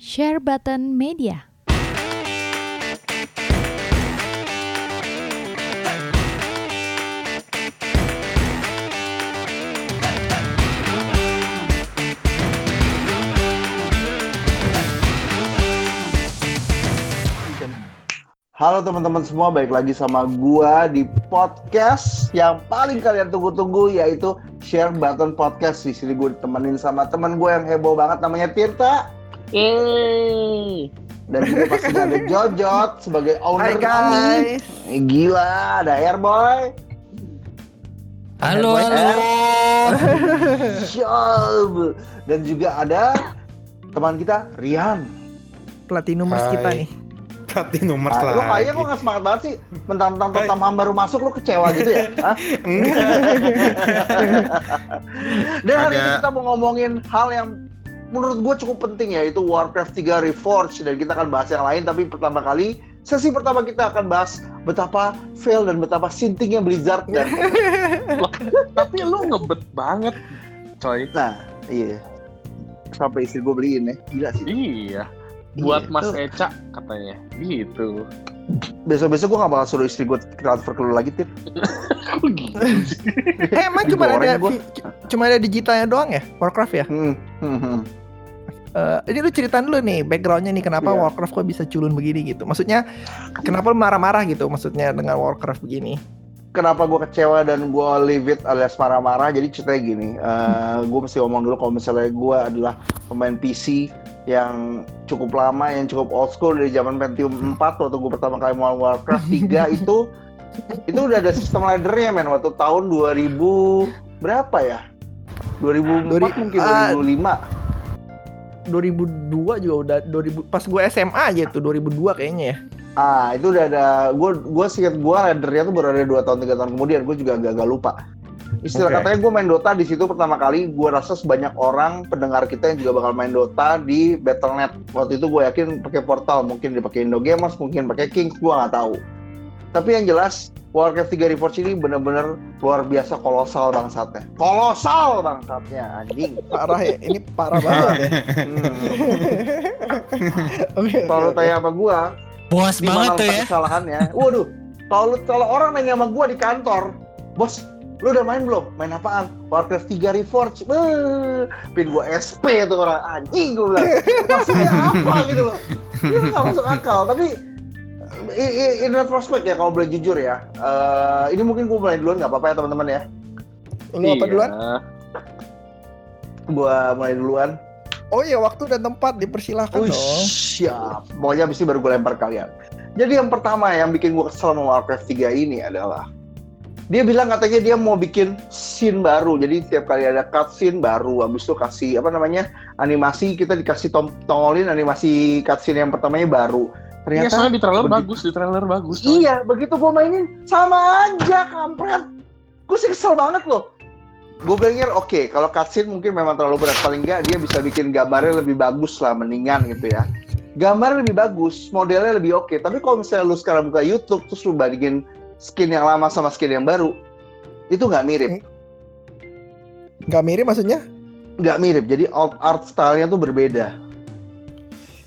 Share Button Media. Halo teman-teman semua, balik lagi sama gua di podcast yang paling kalian tunggu-tunggu yaitu Share Button Podcast. Di sini gue ditemenin sama teman gue yang heboh banget namanya Tirta. Yeay. Dan juga pasti ada Jojot sebagai owner Hai kami. guys. Eh, Gila, ada Airboy. Halo, Airboy halo. Air. Syab. Dan juga ada teman kita Rian. Platinum mas Hai. kita nih. Platinum Nah, lagi. lo kayaknya kok gak semangat banget sih Mentang-mentang pertama baru masuk lo kecewa gitu ya Hah? Dan hari ini kita mau ngomongin hal yang menurut gue cukup penting ya Itu Warcraft 3 Reforged Dan kita akan bahas yang lain Tapi pertama kali Sesi pertama kita akan bahas betapa fail dan betapa sintingnya Blizzard dan Tapi lu ngebet banget, coy. nah iya sampai istri gue beliin ya gila sih Iya. Buat Iya, Mas tuh. Eca katanya. Gitu. besok-besok gue gak bakal suruh istri gue transfer ke lu lagi Tir Kok gitu? Eh emang cuma ada cuma ada digitalnya doang ya Warcraft ya? hmm. Hmm. hmm. Eh, ini lu ceritain dulu nih backgroundnya nih kenapa Iya. Warcraft kok bisa culun begini gitu. Maksudnya kenapa lu marah-marah gitu maksudnya dengan Warcraft begini? kenapa gue kecewa dan gue leave it alias marah-marah jadi ceritanya gini gue mesti ngomong dulu kalau misalnya gue adalah pemain PC yang cukup lama yang cukup old school dari zaman Pentium 4 waktu gue pertama kali mau Warcraft 3 itu itu udah ada sistem laddernya men waktu tahun 2000 berapa ya 2004 Dua ri- mungkin ah, 2005 2002 juga udah 2000 pas gue SMA aja tuh 2002 kayaknya ya. Ah, itu udah ada. Gue gue singkat gue laddernya tuh baru ada dua tahun tiga tahun kemudian. Gue juga agak-agak lupa. Istilah Oke. katanya gue main Dota di situ pertama kali. Gue rasa sebanyak orang pendengar kita yang juga bakal main Dota di Battle.net. Waktu itu gue yakin pakai portal, mungkin dipakai Indogamers, mungkin pakai Kings, gue nggak tahu. Tapi yang jelas Warcraft 3 Reforged ini bener-bener luar biasa kolosal bangsatnya. Kolosal bangsatnya anjing. Parah ya, ini parah banget ya. Hmm. Kalau oke. tanya sama di mana banget tuh ya. kesalahannya? Waduh, kalau kalau orang nanya sama gua di kantor, bos, lu udah main belum? Main apaan? Warcraft 3 Reforged. Beuh, pin gua SP tuh orang anjing gua bilang. Maksudnya apa gitu loh? Itu nggak masuk akal. Tapi in retrospect ya kalau boleh jujur ya, eh, ini mungkin gua mulai duluan nggak apa-apa ya teman-teman ya. Lu apa Iya. duluan? Gua mulai duluan. Oh iya waktu dan tempat dipersilahkan Wih, dong. siap. Pokoknya abis ini baru gue lempar kalian. Jadi yang pertama yang bikin gue kesel sama Warcraft 3 ini adalah dia bilang katanya dia mau bikin scene baru. Jadi setiap kali ada cutscene baru, habis itu kasih apa namanya animasi kita dikasih tom tongolin animasi cutscene yang pertamanya baru. Iya, Ternyata soalnya di trailer begitu- bagus, di trailer bagus. coy. Iya, begitu gue mainin sama aja kampret. Gue sih kesel banget loh. Gue pikir oke, kalau cutscene mungkin memang terlalu berat. Paling nggak dia bisa bikin gambarnya lebih bagus lah, mendingan gitu ya. Gambarnya lebih bagus, modelnya lebih oke. Tapi kalau misalnya lu sekarang buka YouTube, terus lu bandingin skin yang lama sama skin yang baru, itu nggak mirip. Gak mirip maksudnya? Nggak mirip, jadi art style-nya tuh berbeda.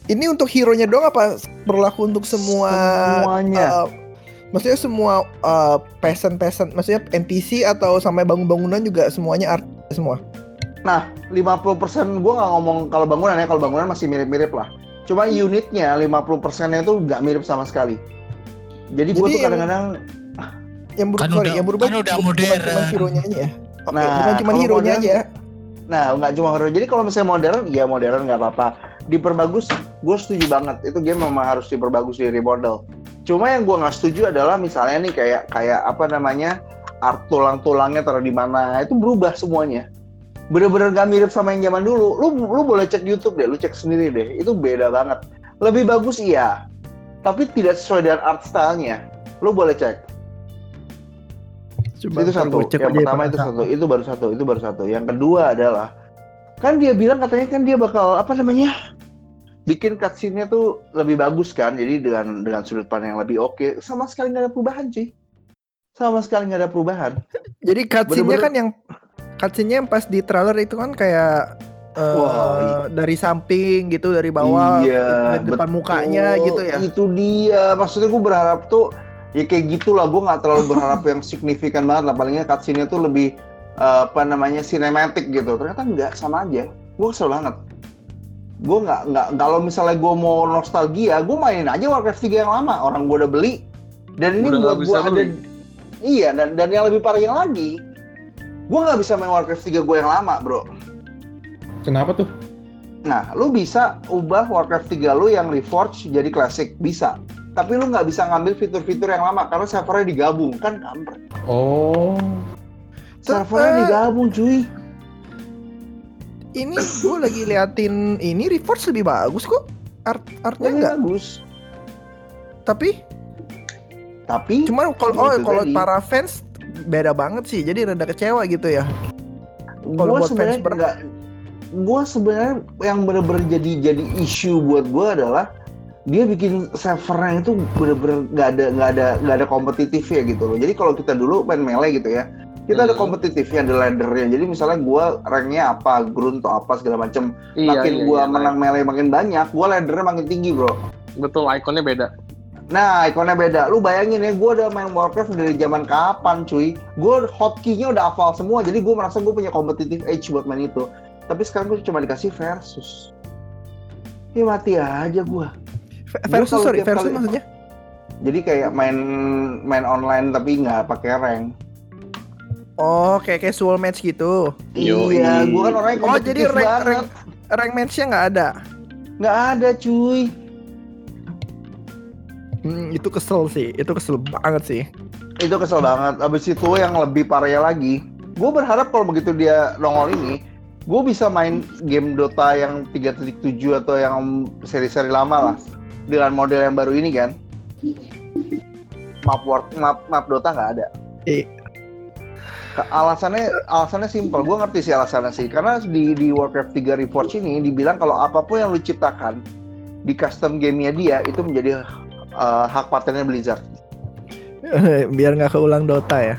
Ini untuk hero-nya doang apa berlaku untuk semua Semuanya. uh, maksudnya semua uh, peasant-peasant, maksudnya NPC atau sampai bangun-bangunan juga semuanya art semua. Nah, 50% gue nggak ngomong kalau bangunan ya, kalau bangunan masih mirip-mirip lah. Cuma unitnya 50%-nya itu nggak mirip sama sekali. Jadi gue Jadi tuh kadang-kadang, Yang berubah, Kan sorry, udah- yang berubah kan udah modern. cuma hero-nya aja ya. Nah, bukan cuma hero-nya modern- aja. ya. nah nggak cuma horror. Jadi kalau misalnya modern, ya modern nggak apa-apa. Diperbagus, gue setuju banget. Itu game memang harus diperbagus di remodel. Cuma yang gue nggak setuju adalah misalnya nih kayak kayak apa namanya art tulang-tulangnya taruh di mana itu berubah semuanya. Bener-bener gak mirip sama yang zaman dulu. Lu lu boleh cek YouTube deh, lu cek sendiri deh. Itu beda banget. Lebih bagus iya, tapi tidak sesuai dengan art style-nya. Lu boleh cek. Coba itu satu. Yang aja pertama ya, itu satu. Itu baru satu. Itu baru satu. Yang kedua adalah kan dia bilang katanya kan dia bakal apa namanya bikin cutscene-nya tuh lebih bagus kan. Jadi dengan dengan sudut pandang yang lebih oke. Sama sekali nggak ada perubahan cuy. Sama sekali nggak ada perubahan. Jadi cutscene-nya kan yang cutscene-nya yang pas di trailer itu kan kayak eh, Wah, iya. dari samping gitu, dari bawah, Iya, dari depan betul. mukanya gitu ya. Itu dia. Maksudnya gue berharap tuh ya kayak gitulah. Gue nggak terlalu berharap yang signifikan banget lah. Palingnya cutscene-nya tuh lebih eh, apa namanya sinematik gitu. Ternyata nggak sama aja. Gue kesel banget. Gue nggak nggak kalau misalnya gue mau nostalgia, gue mainin aja Warcraft 3 yang lama. Orang gue udah beli. Dan ini Udah gue ada beli. Iya, dan dan yang lebih parahnya lagi, gue nggak bisa main Warcraft 3 gue yang lama, bro. Kenapa tuh? Nah, lu bisa ubah Warcraft 3 lu yang Reforged jadi Classic, bisa. Tapi lu nggak bisa ngambil fitur-fitur yang lama karena servernya digabung, kan kampret. Oh. Servernya digabung, cuy. Ini gue lagi liatin ini Reforged lebih bagus kok. Art artnya enggak. bagus. Tapi Tapi cuman kalau oh, Itu kalau para fans beda banget sih. Jadi rada kecewa gitu ya. kalau buat sebenarnya fans ber- nggak gue sebenarnya yang bener-bener jadi jadi isu buat gue adalah dia bikin servernya itu bener-bener nggak ada nggak ada nggak ada kompetitif ya gitu loh jadi kalau kita dulu main melee gitu ya kita ada Hmm. kompetitifnya ada laddernya jadi misalnya gue ranknya apa grunt atau apa segala macem Iya, makin iya, gue iya, menang melee makin banyak gue laddernya makin tinggi bro Betul, ikonnya beda. Nah, ikonnya beda. Lu bayangin ya, gue udah main Warcraft dari zaman kapan, cuy? Gue hotkey-nya udah hafal semua, jadi gue merasa gue punya competitive edge buat main itu. Tapi sekarang gue cuma dikasih versus. Ya mati aja gue. Versus kalau sorry, versus kali- maksudnya. Jadi kayak main main online tapi nggak pakai rank. Oh, kayak casual match gitu. Yoi. Iya, gue kan orangnya Oh, kompetitif jadi rank banget. rank rank match-nya nggak ada. Nggak ada, cuy. Hmm, itu kesel sih. Itu kesel banget sih. Itu kesel banget. Abis itu yang lebih parahnya lagi, gue berharap kalau begitu dia nongol ini, gue bisa main game Dota yang 3.7 atau yang seri-seri lama lah dengan model yang baru ini kan. Map work, map, map Dota nggak ada. Eh. Alasannya alasannya simpel, gue ngerti sih alasannya sih. Karena di di Warcraft 3 Reforged ini dibilang kalau apa pun yang lu ciptakan di custom gamenya dia itu menjadi uh, hak patennya Blizzard. Biar nggak keulang Dota ya.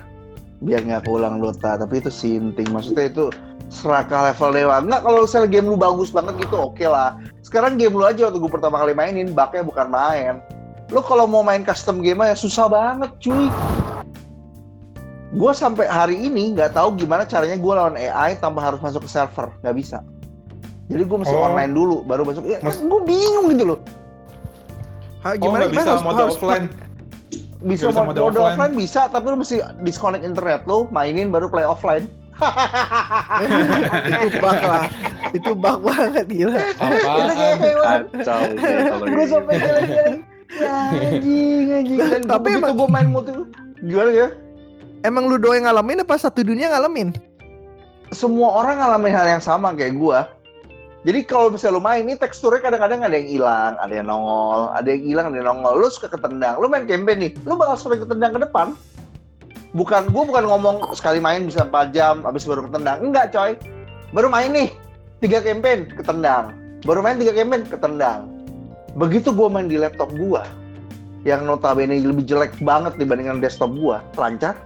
biar nggak keulang Dota tapi itu sinting maksudnya itu serakah level dewa nggak kalau misalnya game lu bagus banget gitu oke lah sekarang game lu aja waktu gue pertama kali mainin baknya bukan main lu kalau mau main custom game ya susah banget cuy gue sampai hari ini nggak tahu gimana caranya gue lawan AI tanpa harus masuk ke server nggak bisa jadi gue mesti Oh. online dulu baru masuk ya, Mas- gue bingung gitu loh Ha, oh nggak bisa Harus- mode harus- offline. bisa mode, mode mode offline. offline. bisa tapi lu mesti disconnect internet lu mainin baru play offline itu bug lah. Itu bug banget gila. itu kayak Apaan? hewan Kacau gue sampai geleng-geleng ya anjing Tapi emang- gue main multi gimana ya Emang lu doang ngalamin apa satu dunia ngalamin? semua orang ngalamin hal yang sama kayak gue jadi kalau misalnya lu main ini teksturnya kadang-kadang ada yang hilang ada yang nongol ada yang hilang ada yang nongol. Lu suka ketendang lu main campaign nih lu bakal sering ketendang ke depan. Bukan gue bukan ngomong sekali main bisa 4 jam habis baru ketendang. Enggak coy. Baru main nih tiga campaign ketendang. Baru main tiga campaign ketendang. Begitu gue main di laptop gue yang notabene lebih jelek banget dibandingkan desktop gue lancar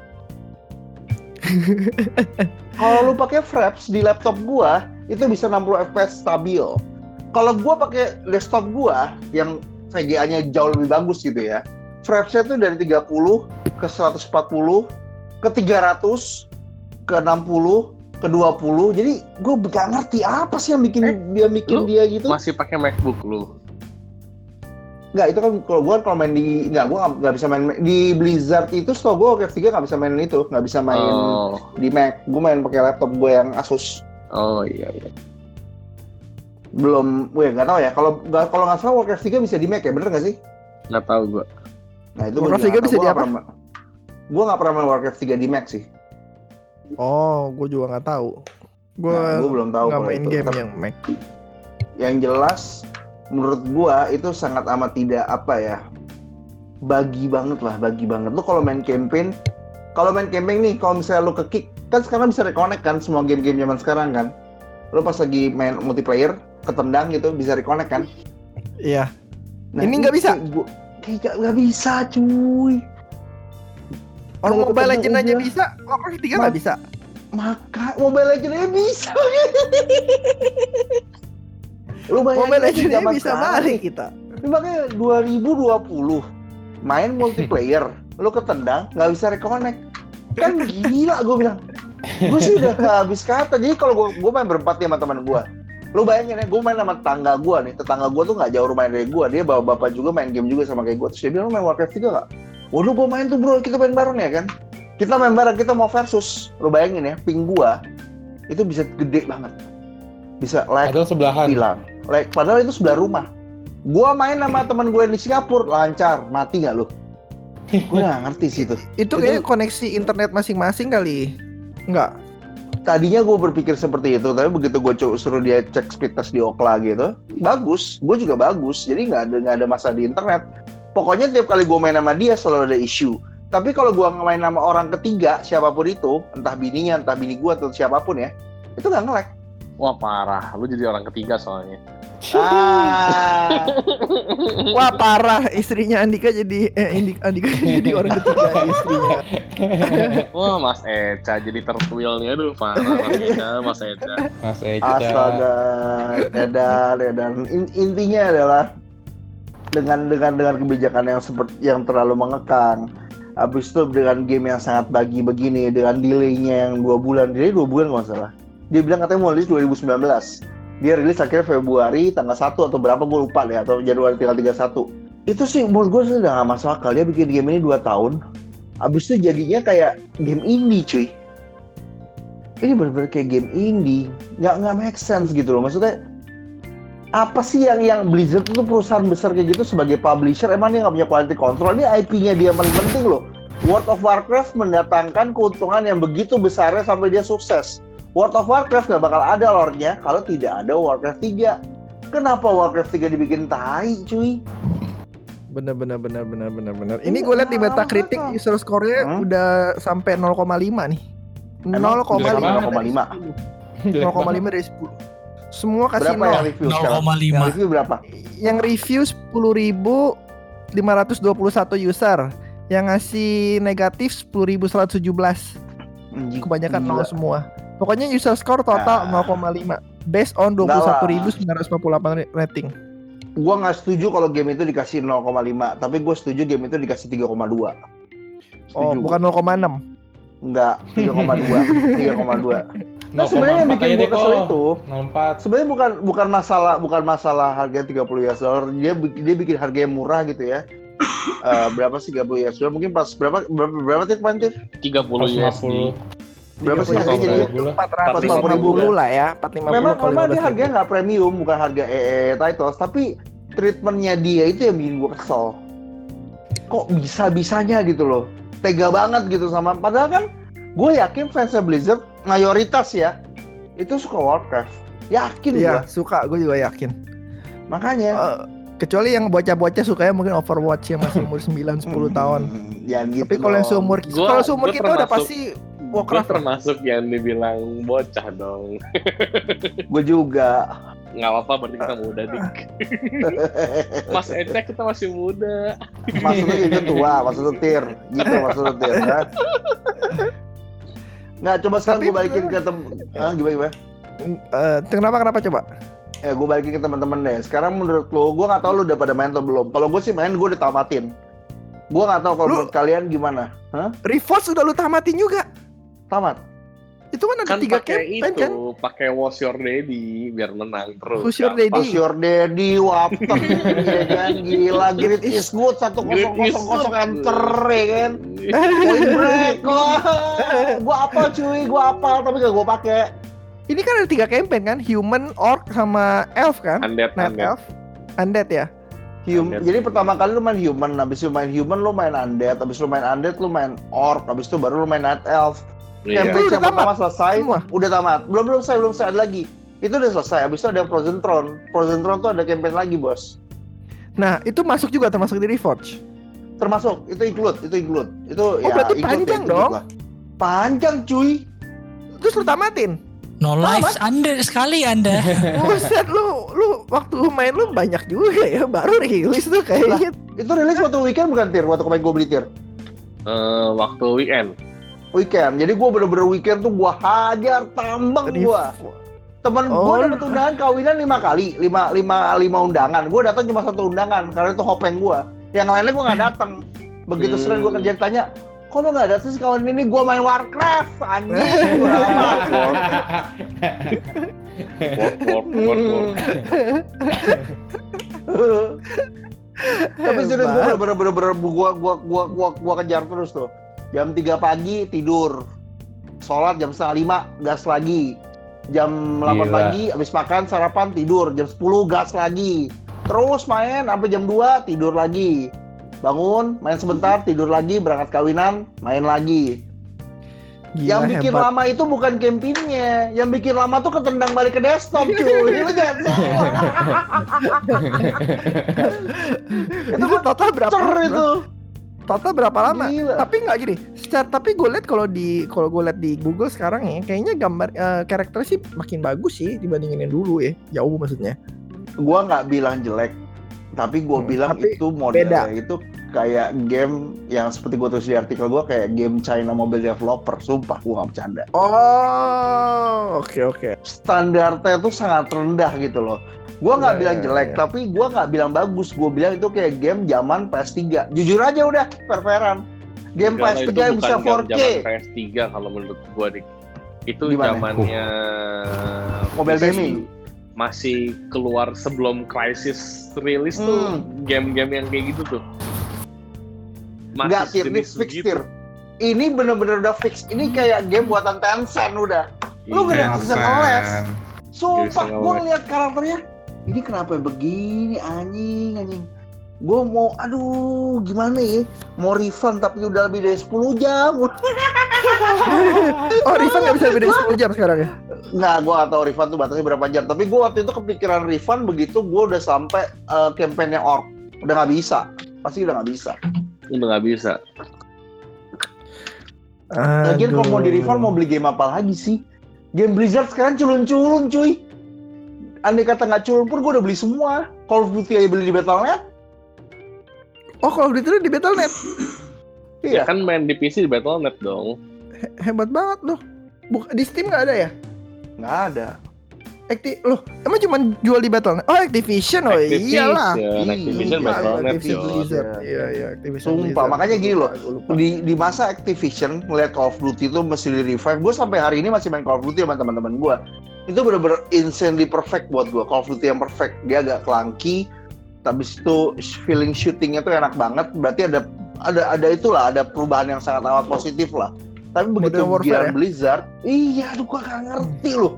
kalau lu pakai fraps di laptop gua itu bisa 60 fps stabil. Kalau gua pakai desktop gua yang VGA-nya jauh lebih bagus gitu ya. Frapsnya tuh dari 30 ke 140 ke 300 ke 60 ke 20. Jadi gua nggak ngerti apa sih yang bikin Eh, dia bikin lu dia gitu. Masih pakai MacBook lu. Nggak, itu kan kalau gua kalau main di nggak gua nggak- bisa main di Blizzard itu setahu gua Warcraft 3 nggak bisa main itu, nggak bisa main Oh, di Mac. Gua main pakai laptop gua yang Asus. oh iya iya. belum, gue nggak tahu ya. Kalau nggak kalau nggak salah Warcraft 3 bisa di Mac ya, bener nggak sih? Nggak tahu gua. Nah itu Warcraft gua 3 nggak bisa di apa? pernah Gua nggak pernah main Warcraft 3 di Mac sih. Oh, gue juga nggak tahu. Gue Nah, gua belum tahu nggak kalau main itu. game yang Mac. Yang jelas, menurut gua itu sangat amat tidak apa ya, bagi banget lah, bagi banget. Lu kalau main campaign, kalau main campaign nih, kalau misalnya lu ke kick, kan sekarang bisa reconnect kan semua game-game zaman sekarang kan. Lu pas lagi main multiplayer, ketendang gitu, bisa reconnect kan. Iya. Nah, Ini nggak bisa? kayak nggak- bisa cuy. Orang Mobile Legend aja bisa, Warcraft 3 nggak bisa. Maka Mobile Legends aja bisa. Lu bayangin Mobile Legends bisa sekarang. balik kita. Ini makanya 2020 main multiplayer, lu ketendang nggak bisa reconnect. Kan gila gue bilang. Gue sih udah gak habis kata. Jadi kalau gue gue main berempat nih sama teman gue. Lu bayangin ya, gue main sama tetangga gue nih. Tetangga gue tuh nggak jauh rumahnya dari gue. Dia bawa bapak juga main game juga sama kayak gue. Terus dia bilang, lu main Warcraft 3 gak? Waduh gue main tuh bro, kita main bareng ya kan? Kita main bareng, kita mau versus. Lu bayangin ya, ping gue itu bisa gede banget. Bisa like Padahal sebelahan. bilang. Like, padahal itu sebelah rumah. Gua main sama teman gue di Singapura lancar, mati nggak lu? Gue nggak ngerti sih itu. Itu Itu- kayaknya koneksi internet masing-masing kali. Enggak. Tadinya gue berpikir seperti itu, tapi begitu gue coba suruh dia cek speed test di Okla gitu, bagus. Gue juga bagus, jadi nggak ada nggak ada masalah di internet. Pokoknya tiap kali gue main sama dia selalu ada isu. Tapi kalau gue main sama orang ketiga, siapa pun itu, entah bininya, entah bini gue atau siapa pun ya, itu nggak nge-lag. Wah parah, lu jadi orang ketiga soalnya. Ah, Wah parah istrinya Andika jadi eh Indi- Andika jadi orang ketiga istrinya. Wah Mas Eca jadi tertwilnya aduh parah Mas Eca, Mas Eca. Mas Eca. Astaga, edan, edan. In- intinya adalah dengan dengan dengan kebijakan yang seperti yang terlalu mengekang. Habis itu dengan game yang sangat bagi begini, dengan delaynya yang dua bulan, delay dua bulan kalau nggak salah. Dia bilang katanya mau rilis 2019. Dia rilis akhirnya Februari tanggal 1 atau berapa gue lupa deh atau Januari tanggal 31. Itu sih menurut gue sudah nggak masuk akal. Dia bikin game ini 2 tahun. Habis itu jadinya kayak game indie cuy ini bener-bener kayak game indie nggak nggak make sense gitu loh maksudnya apa sih yang yang Blizzard itu perusahaan besar kayak gitu sebagai publisher emang dia nggak punya quality control ini IP-nya dia paling penting loh World of Warcraft mendatangkan keuntungan yang begitu besarnya sampai dia sukses World of Warcraft nggak bakal ada lore-nya kalau tidak ada Warcraft 3 kenapa Warcraft 3 dibikin tai cuy Bener bener bener bener bener bener. Ini gue lihat di Metacritic Apa? user score-nya Hmm? udah sampai 0,5 nih. Emang 0,5 jelek banget. 0,5 Jelek 0,5 banget. dari 10. Semua kasih berapa yang 0. review sekarang yang 0,5 review berapa Yang review 10.521 user. Yang ngasih negatif 10.117. Anjing, Kebanyakan. 0 semua. Pokoknya user score total Ah. 0,5 based on Enggak lah. 21.958 rating. gua nggak setuju kalau game itu dikasih 0,5 tapi gue setuju game itu dikasih 3,2 Oh, bukan 0,6. enggak 3,2 3,2 nah 0,4 sebenarnya yang bikin gue kesel itu 04. sebenarnya bukan bukan masalah bukan masalah harga 30 US dollar dia dia bikin harga yang murah gitu ya Eh, berapa sih 30 US dollar mungkin pas berapa berapa berapa tit Pantir? 30 USD. Berapa sih 30 harganya jadi 450 lah ya, 450 memang kalau memang dia 15 harganya nggak premium bukan harga EE titles tapi treatmentnya dia itu yang bikin gue kesel. Kok bisa bisanya gitu loh. Tega banget gitu sama padahal kan gue yakin fansnya Blizzard mayoritas ya itu suka Warcraft. Yakin Iya, gue suka, gue juga yakin. makanya. Eh, kecuali yang bocah-bocah sukanya mungkin Overwatch yang masih umur 9 10 tahun. Hmm, jangan gitu Tapi kalau yang seumur Gua- kalau seumur gua kita udah pasti Warcraft. termasuk yang dibilang bocah dong. gue juga Nggak apa-apa berarti kita muda dik. Mas Eca kita masih muda. maksudnya itu tua maksudnya tir gitu maksudnya tir kan Nggak, coba sekarang gue balikin ke tem... Ah, gimana, gimana? Eh, kenapa kenapa coba? Ya, gue balikin ke teman-teman deh. Sekarang menurut lo, gue nggak tahu lo udah pada main atau belum. Kalau gue sih main, gue udah tamatin. Gue nggak tahu kalau menurut kalian gimana. Hah? Reforce udah lu tamatin juga. Tamat. Itu kan ada Kan tiga pakai campaign itu, kan? pakai Wash Your Daddy biar menang terus. Who's your daddy? your daddy, ya kan? Gila, Grit is good, satu kosong kosong kosong enter, ya kan? Point break, wah. Gue apal cuy, gue apal, tapi gak gue pakai. Ini kan ada tiga campaign kan? Human, Orc, sama Elf kan? Undead, Night undead. Elf. Undead ya? Hum- Undead. jadi pertama kali lu main human, habis lu main human lu main undead, habis lu main undead lu main orc, habis itu baru lu main night elf. Iya. Campaign Itu udah yang pertama selesai, Semua? udah tamat. Belum belum selesai, belum selesai ada lagi. Itu udah selesai. Habis itu ada Frozen Throne. Frozen Throne tuh ada campaign lagi, Bos. Nah, itu masuk juga termasuk di Reforge. Termasuk itu include, itu include. Itu Oh, ya berarti include, panjang ya, include dong. lah. Panjang, cuy. Terus lu tamatin. No lives Anda sekali Anda. Buset lu lu waktu main lu banyak juga ya baru rilis tuh kayaknya. Itu rilis waktu weekend bukan tir, waktu kemarin gue beli tir. Eh, waktu weekend. Weekend. Jadi gue bener-bener weekend tuh gue hajar tambang gue. Temen gue Oh. dapet undangan kawinan lima kali, lima, lima, lima undangan. Gue datang cuma satu undangan karena itu hopeng gue. Yang lainnya gue nggak datang. Begitu Hmm. sering gue kerja tanya, kok lo nggak datang sih kawan ini? Gue main Warcraft, anjing. Tapi serius gue bener-bener gua gua gua gua kejar terus tuh. Jam 3 pagi tidur. Sholat jam setengah lima gas lagi. Jam 8 Gila. pagi habis makan sarapan tidur. Jam 10 gas lagi. Terus main sampai jam 2 tidur lagi. Bangun, main sebentar, tidur lagi, berangkat kawinan, main lagi. Gila, yang bikin hebat. lama itu bukan campingnya, yang bikin lama tuh ketendang balik ke desktop cuy. Ini lu jangan itu total berapa? Cer itu. Total berapa lama? Gila. Tapi nggak gini. Secara tapi gue lihat kalau di kalau gue lihat di Google sekarang ya, kayaknya gambar eh, karakter sih makin bagus sih dibandingin yang dulu ya. Jauh maksudnya. gua nggak bilang jelek tapi gua Hmm, bilang tapi itu modelnya beda. itu kayak game yang seperti gua tulis di artikel gua kayak game China mobile developer sumpah gua nggak bercanda Oh, oke oke. standarnya tuh sangat rendah gitu loh gua nggak Ya, bilang ya, jelek ya. tapi gua nggak bilang bagus gua bilang itu kayak game zaman PS3 jujur aja udah fair-fairan game lah, PS3 itu yang bisa bukan 4K zaman PS3 kalau menurut gua dik. Itu Gimana? zamannya mobile PC gaming masih keluar sebelum Crisis rilis tuh Hmm. game-game yang kayak gitu tuh. nggak Tir, ini fix. Tir. ini bener-bener udah fix ini kayak game buatan Tencent udah Lu Iya. gak bisa ngeles. Sumpah, Bisa gue ngeliat karakternya. Ini kenapa begini anjing anjing. Gue mau, aduh gimana ya. Mau refund tapi udah lebih dari 10 jam. Oh, refund nggak bisa lebih dari 10 jam sekarang ya? Nggak, gue gak tau refund tuh batasnya berapa jam. Tapi gue waktu itu kepikiran refund begitu gue udah sampai eh, campaign yang orc. Udah nggak bisa. Pasti udah nggak bisa. Udah nggak bisa. Lagian kalau mau di refund mau beli game apa lagi sih? Game Blizzard sekarang culun-culun cuy. Andai kata nggak culun pun gue udah beli semua. Call of Duty aja beli di Battle.net. Oh, kalau di itu di Battle.net Ya Iya. kan main di PC di Battle.net dong. hebat banget loh. Buk di Steam nggak ada ya? Nggak ada. Acti loh, emang cuma jual di Battle.net? Oh, Activision. Oh iyalah. Activision, Activision Iya, Battle.net Activision yo. Blizzard. Iya. Iya, iya, Activision Sumpah, Blizzard. makanya gini loh. Di, di masa Activision ngeliat Call of Duty itu mesti di revive. Gue sampai hari ini masih main Call of Duty sama teman-teman gue. Itu bener-bener insanely perfect buat gue. Call of Duty yang perfect. Dia agak clunky. Habis itu feeling shootingnya tuh enak banget. Berarti ada ada ada itulah ada perubahan yang sangat amat positif lah. Tapi begitu giliran ya? Blizzard, iya aduh gue gak ngerti loh.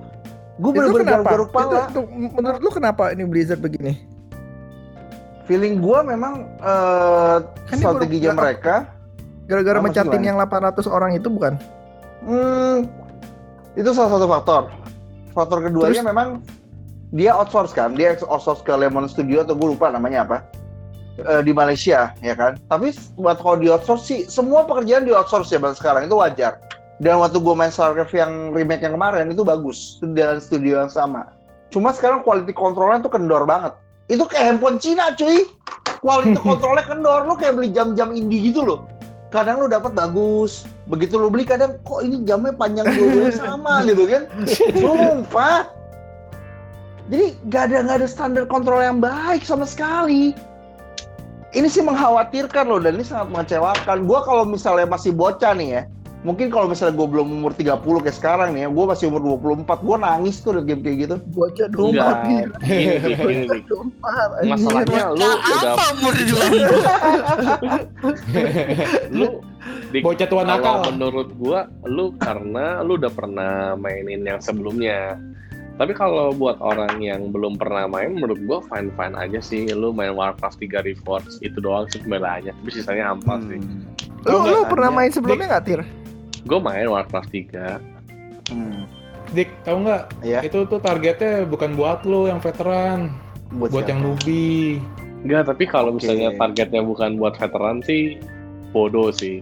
Gue bener-bener garuk-garuk Itu, kepala. itu, menurut lu kenapa ini Blizzard begini? Feeling gue memang eh, Kan strateginya mereka Gara-gara mencatin yang 800 orang itu bukan? Hmm, itu salah satu faktor. Faktor keduanya Terus? memang dia outsource kan, dia outsource ke Lemon Studio atau gue lupa namanya apa Eh, di Malaysia ya kan. Tapi buat kalau di outsource sih semua pekerjaan di outsource ya bang sekarang itu wajar. Dan waktu gue main Starcraft yang remake yang kemarin itu bagus dengan studio yang sama. Cuma sekarang quality controlnya tuh kendor banget. Itu kayak handphone Cina cuy. Quality controlnya kendor, lu kayak beli jam-jam indie gitu loh kadang lu dapat bagus begitu lu beli kadang kok ini jamnya panjang dua-duanya sama gitu kan. Sumpah. Jadi gak ada nggak ada standar kontrol yang baik sama sekali. Ini sih mengkhawatirkan loh dan ini sangat mengecewakan. Gua kalau misalnya masih bocah nih ya mungkin kalau misalnya gue belum umur 30 kayak sekarang nih ya gue masih umur 24 gue nangis tuh udah game kayak gitu Bocah Enggak. 24 nih. Gini, Dik, gini, Dik. 24. anjir. Masalahnya lu udah apa umur di lu Dik, Bocah tua kalau nakal. menurut gua lu karena lu udah pernah mainin yang sebelumnya tapi kalau buat orang yang belum pernah main menurut gua fine fine aja sih lu main Warcraft 3 Reforged itu doang sih pembelaannya tapi sisanya hampa sih Hmm. Lu, Lu lu pernah main sebelumnya nggak Tir? Gue main Warcraft 3 Hmm. Dik, tahu nggak? Ya. Itu tuh targetnya bukan buat lo yang veteran, buat siapa? yang newbie. Enggak, tapi kalau Oke. misalnya targetnya bukan buat veteran sih bodoh sih.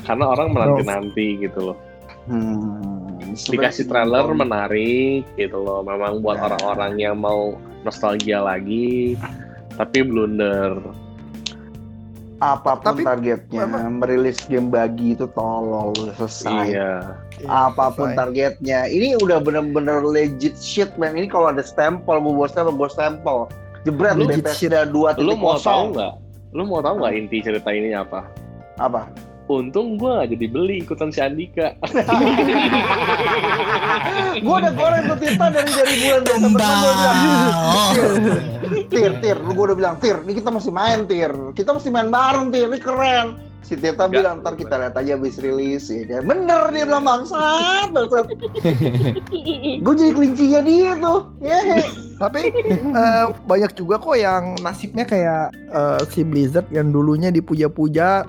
Karena orang menanti-nanti gitu loh. Hmm, Dikasih trailer menarik gitu loh. Memang buat Nah. orang-orang yang mau nostalgia lagi, tapi blunder. Apa pun Tapi- targetnya apa- merilis game bagi itu tolol selesai Iya. apa pun Selesai. targetnya ini udah bener-bener legit shit man ini kalau ada stempel gue bawa stempel gue stempel jebret Legit Bethesda dua Lu titik mau tahu nggak? Lu mau tahu nggak inti cerita ini apa? apa Untung gua nggak jadi beli ikutan si Andika. gue udah goreng tuh Tirta dari dari bulan Desember gue bilang. Tir, Tir, lu gue udah bilang Tir, ini kita mesti main Tir, kita mesti main bareng Tir, ini keren. Si Tirta bilang ntar kita lihat aja habis rilis ya kan. Bener dia bilang bangsat, bangsat. gue jadi kelincinya dia tuh, ya. Tapi eh, banyak juga kok yang nasibnya kayak eh, si Blizzard yang dulunya dipuja-puja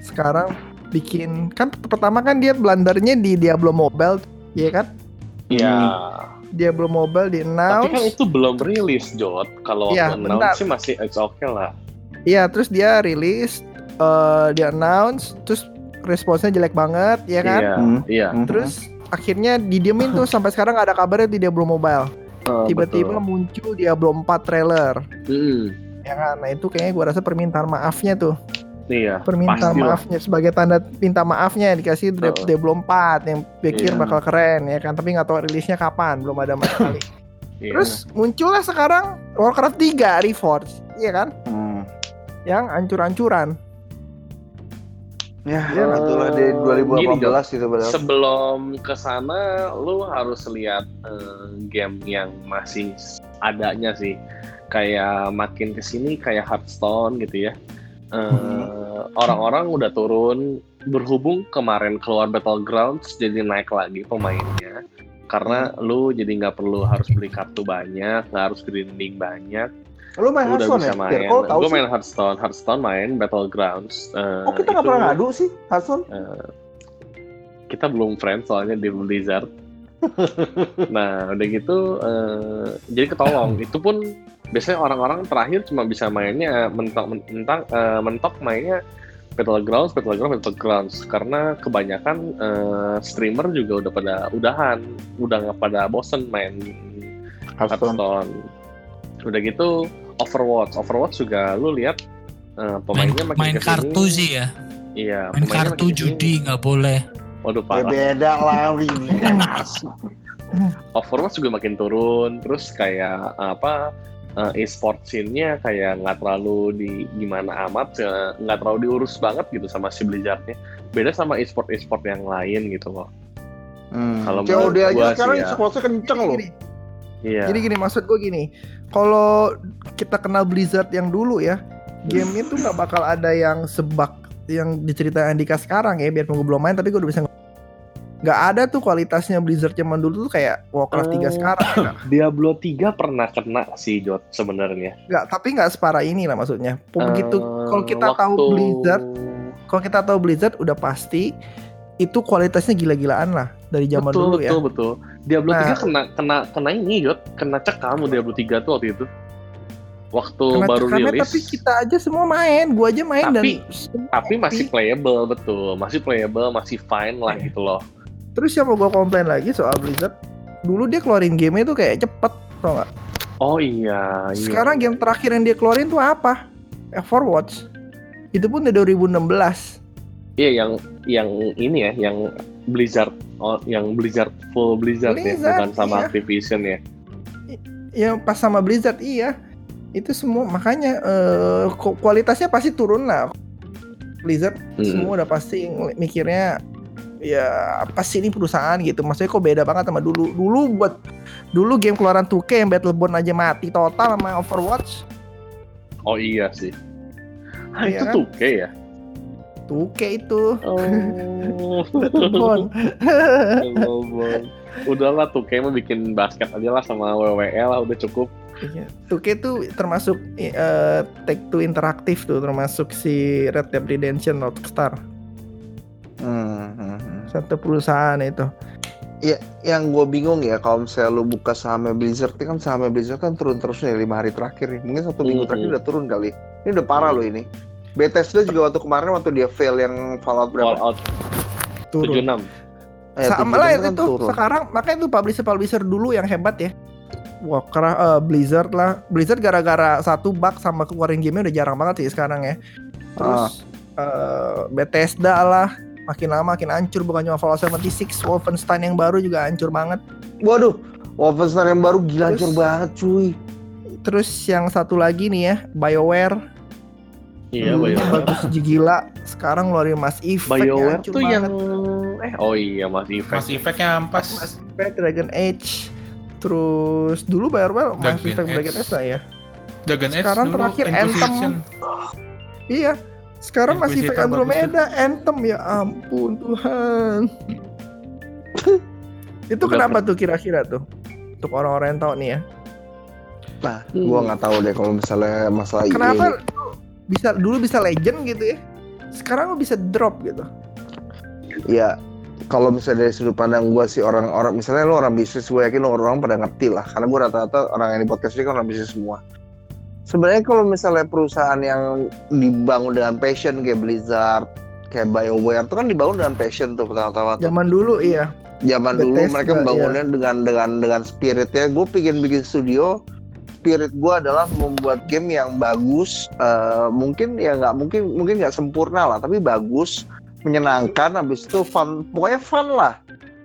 sekarang bikin kan pertama kan dia blendernya di Diablo Mobile ya kan Iya. Diablo Mobile di Tapi kan announce itu belum rilis, Jot. Kalau Iya, bentar. announce sih masih it's okay lah. Iya, terus dia rilis, eh dia announce, terus responsnya jelek banget, ya kan? Iya. Hmm. Iya. Terus akhirnya didiemin tuh sampai sekarang nggak ada kabarnya di Diablo Mobile. Oh, Tiba-tiba muncul Diablo 4 trailer, Mm-mm. ya kan? Nah itu kayaknya gua rasa permintaan maafnya tuh, Iya. permintaan maafnya sebagai tanda minta maafnya dikasih Oh. Diablo 4 yang pikir Iya. bakal keren, ya kan? Tapi nggak tahu rilisnya kapan, belum ada sama sekali. Iya. Terus muncullah sekarang Warcraft 3 Reforged, iya kan? Hmm. Yang ancur-ancuran. Ya, Iya, itulah di Eh, 2018 itu benar. sebelum ke sana lu harus lihat eh, game yang masih adanya sih kayak makin ke sini kayak Hearthstone gitu ya Eh, Mhm. orang-orang udah turun berhubung kemarin keluar Battlegrounds jadi naik lagi pemainnya karena lu jadi nggak perlu harus beli kartu banyak nggak harus grinding banyak Lu main lu Hearthstone ya? Main tahu gue main Hearthstone Hearthstone main Battlegrounds Eh, Oh kita nggak pernah ngadu sih, Hearthstone? kita belum friends soalnya di Blizzard. Nah, udah gitu eh, jadi ketolong. Itu pun biasanya orang-orang terakhir cuma bisa mainnya mentok mentok eh, mentok mainnya Battlegrounds, Battlegrounds, Battlegrounds karena kebanyakan eh, streamer juga udah pada udahan, udah nggak pada bosen main Hearthstone. Udah gitu Overwatch, Overwatch juga lu lihat eh, Main, pemainnya makin main ke sini, kartu sih ya. Iya, Main kartu judi nggak boleh. Waduh Ya parah. beda lah. Overwatch juga makin turun terus kayak apa eh, e-sport scene-nya kayak nggak terlalu di gimana amat eh, nggak terlalu diurus banget gitu sama si Blizzard-nya beda sama e-sport e-sport yang lain gitu loh Hmm. Kalau COD menurut aja gua sekarang ya. e-sportnya kenceng loh. Gini, iya Jadi gini maksud gue gini, kalau kita kenal Blizzard yang dulu ya, game itu nggak bakal ada yang sebak yang diceritain Andika sekarang ya, biar gue belum main tapi gue udah bisa ng- nggak ada tuh kualitasnya Blizzard zaman dulu tuh kayak Warcraft 3 Oh. sekarang nggak, Diablo 3 pernah kena sih Jot sebenarnya. Nggak tapi nggak separah ini lah maksudnya. Begitu Eh, kalau kita tahu waktu- Blizzard kalau kita tahu Blizzard udah pasti itu kualitasnya gila-gilaan lah dari zaman betul, dulu betul, ya. betul. Diablo Nah. 3 kena kena kena ini Jot. Kena cekam Diablo 3 tuh waktu itu. Waktu Karena baru rilis tapi kita aja semua main. Gua aja main Tapi- dan tapi masih playable betul. Masih playable masih fine lah Iya. gitu loh Terus yang mau gue komplain lagi soal Blizzard, dulu dia keluarin game itu kayak cepet, tau nggak? Oh iya, iya. Sekarang game terakhir yang dia keluarin tuh apa? Overwatch. Itu pun udah 2016. Iya yang yang ini ya, yang Blizzard, oh, yang Blizzard full Blizzard, ya, Blizzard, bukan sama iya. Activision ya. Yang pas sama Blizzard iya. Itu semua makanya ku- kualitasnya pasti turun lah. Blizzard Hmm. semua udah pasti mikirnya ya apa sih ini perusahaan gitu. Maksudnya kok beda banget sama dulu. Dulu buat dulu game keluaran 2K yang Battleborn aja mati total sama Overwatch. Oh iya sih. Ah, Iya itu kan? tuh oke ya. 2K itu. Oh. Battleborn. Ngomong. Udahlah tuh kayak mau bikin basket aja lah sama WWE lah udah cukup. Iya. 2K itu termasuk eh, Take Two interaktif tuh, termasuk si Red Dead Redemption Rockstar. Hmm. Satu perusahaan itu. Yang gue bingung ya kalau misalnya lu buka sahamnya Blizzard, ini kan sahamnya Blizzard kan turun terus nih lima hari terakhir nih. Mungkin satu minggu Mhm. terakhir udah turun kali. Ini udah parah loh ini. Bethesda juga waktu kemarin waktu dia fail yang Fallout berapa? Fallout Turun. 76. Eh, Sama 76 lah kan itu turun. sekarang makanya itu publisher-publisher dulu yang hebat ya. Wah, karena eh, Blizzard lah. Blizzard gara-gara satu bug sama keluarin gamenya udah jarang banget sih sekarang ya. terus eh, Bethesda lah makin lama makin hancur bukan cuma Fallout 76 Wolfenstein yang baru juga hancur banget Waduh, Wolfenstein yang baru gila Terus- hancur banget cuy. terus yang satu lagi nih ya BioWare Iya, Hmm. BioWare. bagus gila sekarang ngeluarin Mass Effect BioWare hancur tuh yang banget. eh oh iya Mas Effect. Mas Effect-nya ampas. Mass Effect Dragon Age terus dulu BioWare Mass Dragon Effect Dragon Age. Lah ya Dragon Age Sekarang terakhir Inquisition. Iya. Sekarang masih Effect Andromeda, Anthem ya ampun Tuhan. Itu Udah kenapa tuh kira-kira tuh? Untuk orang-orang yang tahu nih ya. Nah, gua nggak tahu deh kalau misalnya masalah Kenapa ini. bisa dulu bisa legend gitu ya? Sekarang lo bisa drop gitu. Ya, kalau misalnya dari sudut pandang gua sih orang-orang misalnya lu orang bisnis, gue yakin lu orang pada ngerti lah. Karena gua rata-rata orang yang di podcast ini kan orang bisnis semua. Sebenarnya kalau misalnya perusahaan yang dibangun dengan passion kayak Blizzard, kayak BioWare itu kan dibangun dengan passion tuh pertama-tama. Zaman dulu iya. zaman dulu Bethesda, mereka membangunnya dengan dengan dengan spiritnya gue pengen bikin studio spirit gue adalah membuat game yang bagus eh, mungkin ya nggak mungkin mungkin nggak sempurna lah tapi bagus menyenangkan habis itu fun pokoknya fun lah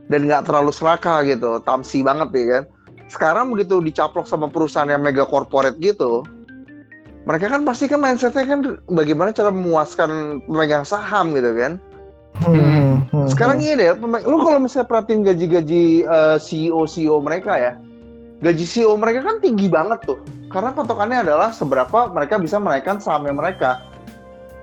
dan nggak terlalu serakah gitu tamsi banget ya kan sekarang begitu dicaplok sama perusahaan yang mega corporate gitu mereka kan pasti kan mindsetnya kan bagaimana cara memuaskan pemegang saham gitu kan Hmm, hmm, sekarang hmm. ini deh, lu kalau misalnya perhatiin gaji-gaji eh, CEO CEO mereka ya, gaji CEO mereka kan tinggi banget tuh. Karena patokannya adalah seberapa mereka bisa menaikkan sahamnya mereka.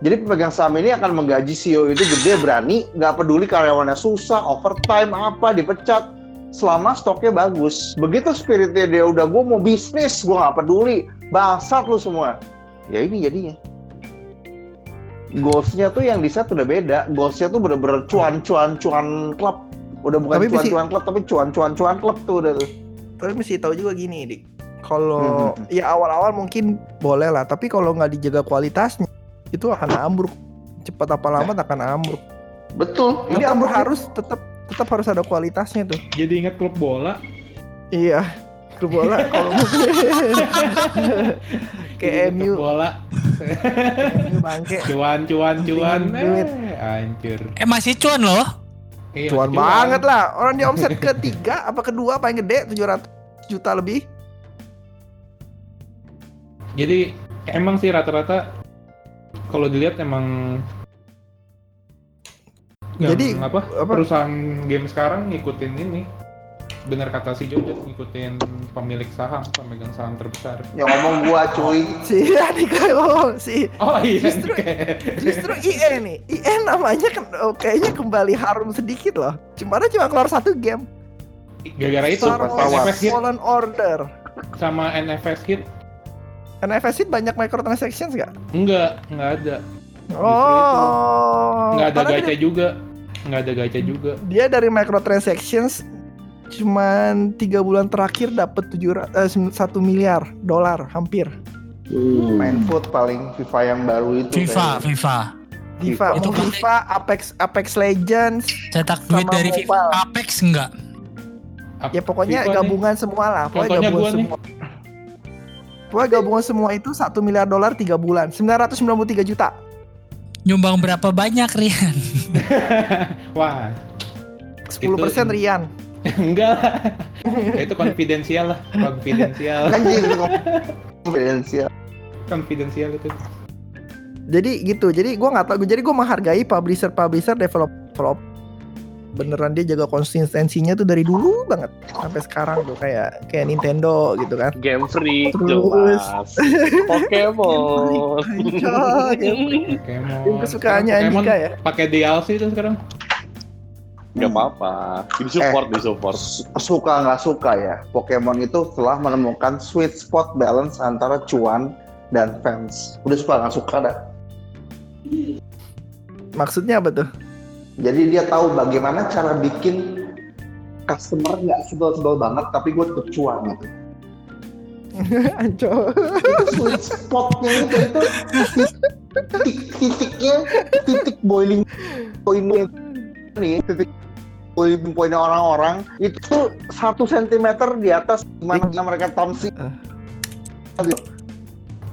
Jadi pemegang saham ini akan menggaji CEO itu gede berani, nggak peduli karyawannya susah, overtime apa, dipecat, selama stoknya bagus. Begitu spiritnya dia udah gue mau bisnis, gue nggak peduli, bangsat lu semua. Ya ini jadinya. Goalsnya tuh yang di set udah beda. Goalsnya tuh bener-bener cuan-cuan-cuan klub. Udah bukan cuan-cuan klub, tapi cuan-cuan-cuan klub tuh udah tuh. Tapi mesti tahu juga gini, Dik. Kalau Hmm. ya awal-awal mungkin boleh lah, tapi kalau nggak dijaga kualitasnya itu akan ambruk. Cepat apa lambat akan ambruk. Betul. Ini ambruk harus tetap tetap harus ada kualitasnya tuh. Jadi ingat klub bola. Iya. Klub bola kalau kayak MU Klub bola. Bangke. Cuan, cuan, cuan. Duit. Eh, hancur. Eh masih cuan loh. Iya, Cuan banget lah. Orang di omset ketiga apa kedua paling gede 700 juta lebih. Jadi emang sih rata-rata kalau dilihat emang yang Jadi, apa, apa? perusahaan game sekarang ngikutin ini benar kata si Jojo ngikutin pemilik saham pemegang saham terbesar yang ngomong gua cuy. Si Adika ngomong si oh iya Justru- justru IE nih. IE namanya kan oh, kayaknya kembali harum sedikit loh. Cuma cuma keluar satu game. gara-gara itu Star Wars hit Fallen Order. sama NFS hit NFS itu banyak microtransactions nggak? enggak enggak ada Oh. enggak ada gacha juga enggak ada gacha juga Dia dari microtransactions cuman tiga bulan terakhir dapat tujuh satu miliar dolar hampir. Main foot paling FIFA yang baru itu. FIFA, kayaknya. FIFA. FIFA, Itu mau kan- FIFA, Apex, Apex Legends, Cetak duit dari FIFA. Apex enggak? Ap- ya pokoknya FIFA nih, gabungan semua lah. Pokoknya Contohnya gabungan nih. semua. Pokoknya gabungan semua itu satu miliar dolar tiga bulan, 993 juta. Nyumbang berapa banyak Rian? wah 10% Rian. enggak lah itu konfidensial lah konfidensial Anjir, itu konfidensial. konfidensial itu Jadi gitu. Jadi gua nggak tahu. Jadi gua menghargai publisher-publisher develop develop beneran dia jaga konsistensinya tuh dari dulu banget sampai sekarang tuh kayak kayak Nintendo gitu kan. Game Freak Terus. jelas. Pokemon. Pokemon Game kesukaannya Andika ya. pakai DLC itu sekarang Gak apa-apa. Di support, di support. Suka nggak suka ya, Pokemon itu telah menemukan sweet spot balance antara cuan dan fans. Udah suka nggak suka dah. Maksudnya apa tuh? Jadi dia tahu bagaimana cara bikin customer nggak sebel-sebel banget, tapi gue tetap cuan gitu. Ancol. itu sweet spotnya itu itu titik titiknya titik boiling pointnya nih titik boiling pointnya orang-orang itu satu sentimeter di atas gimana mereka tamsi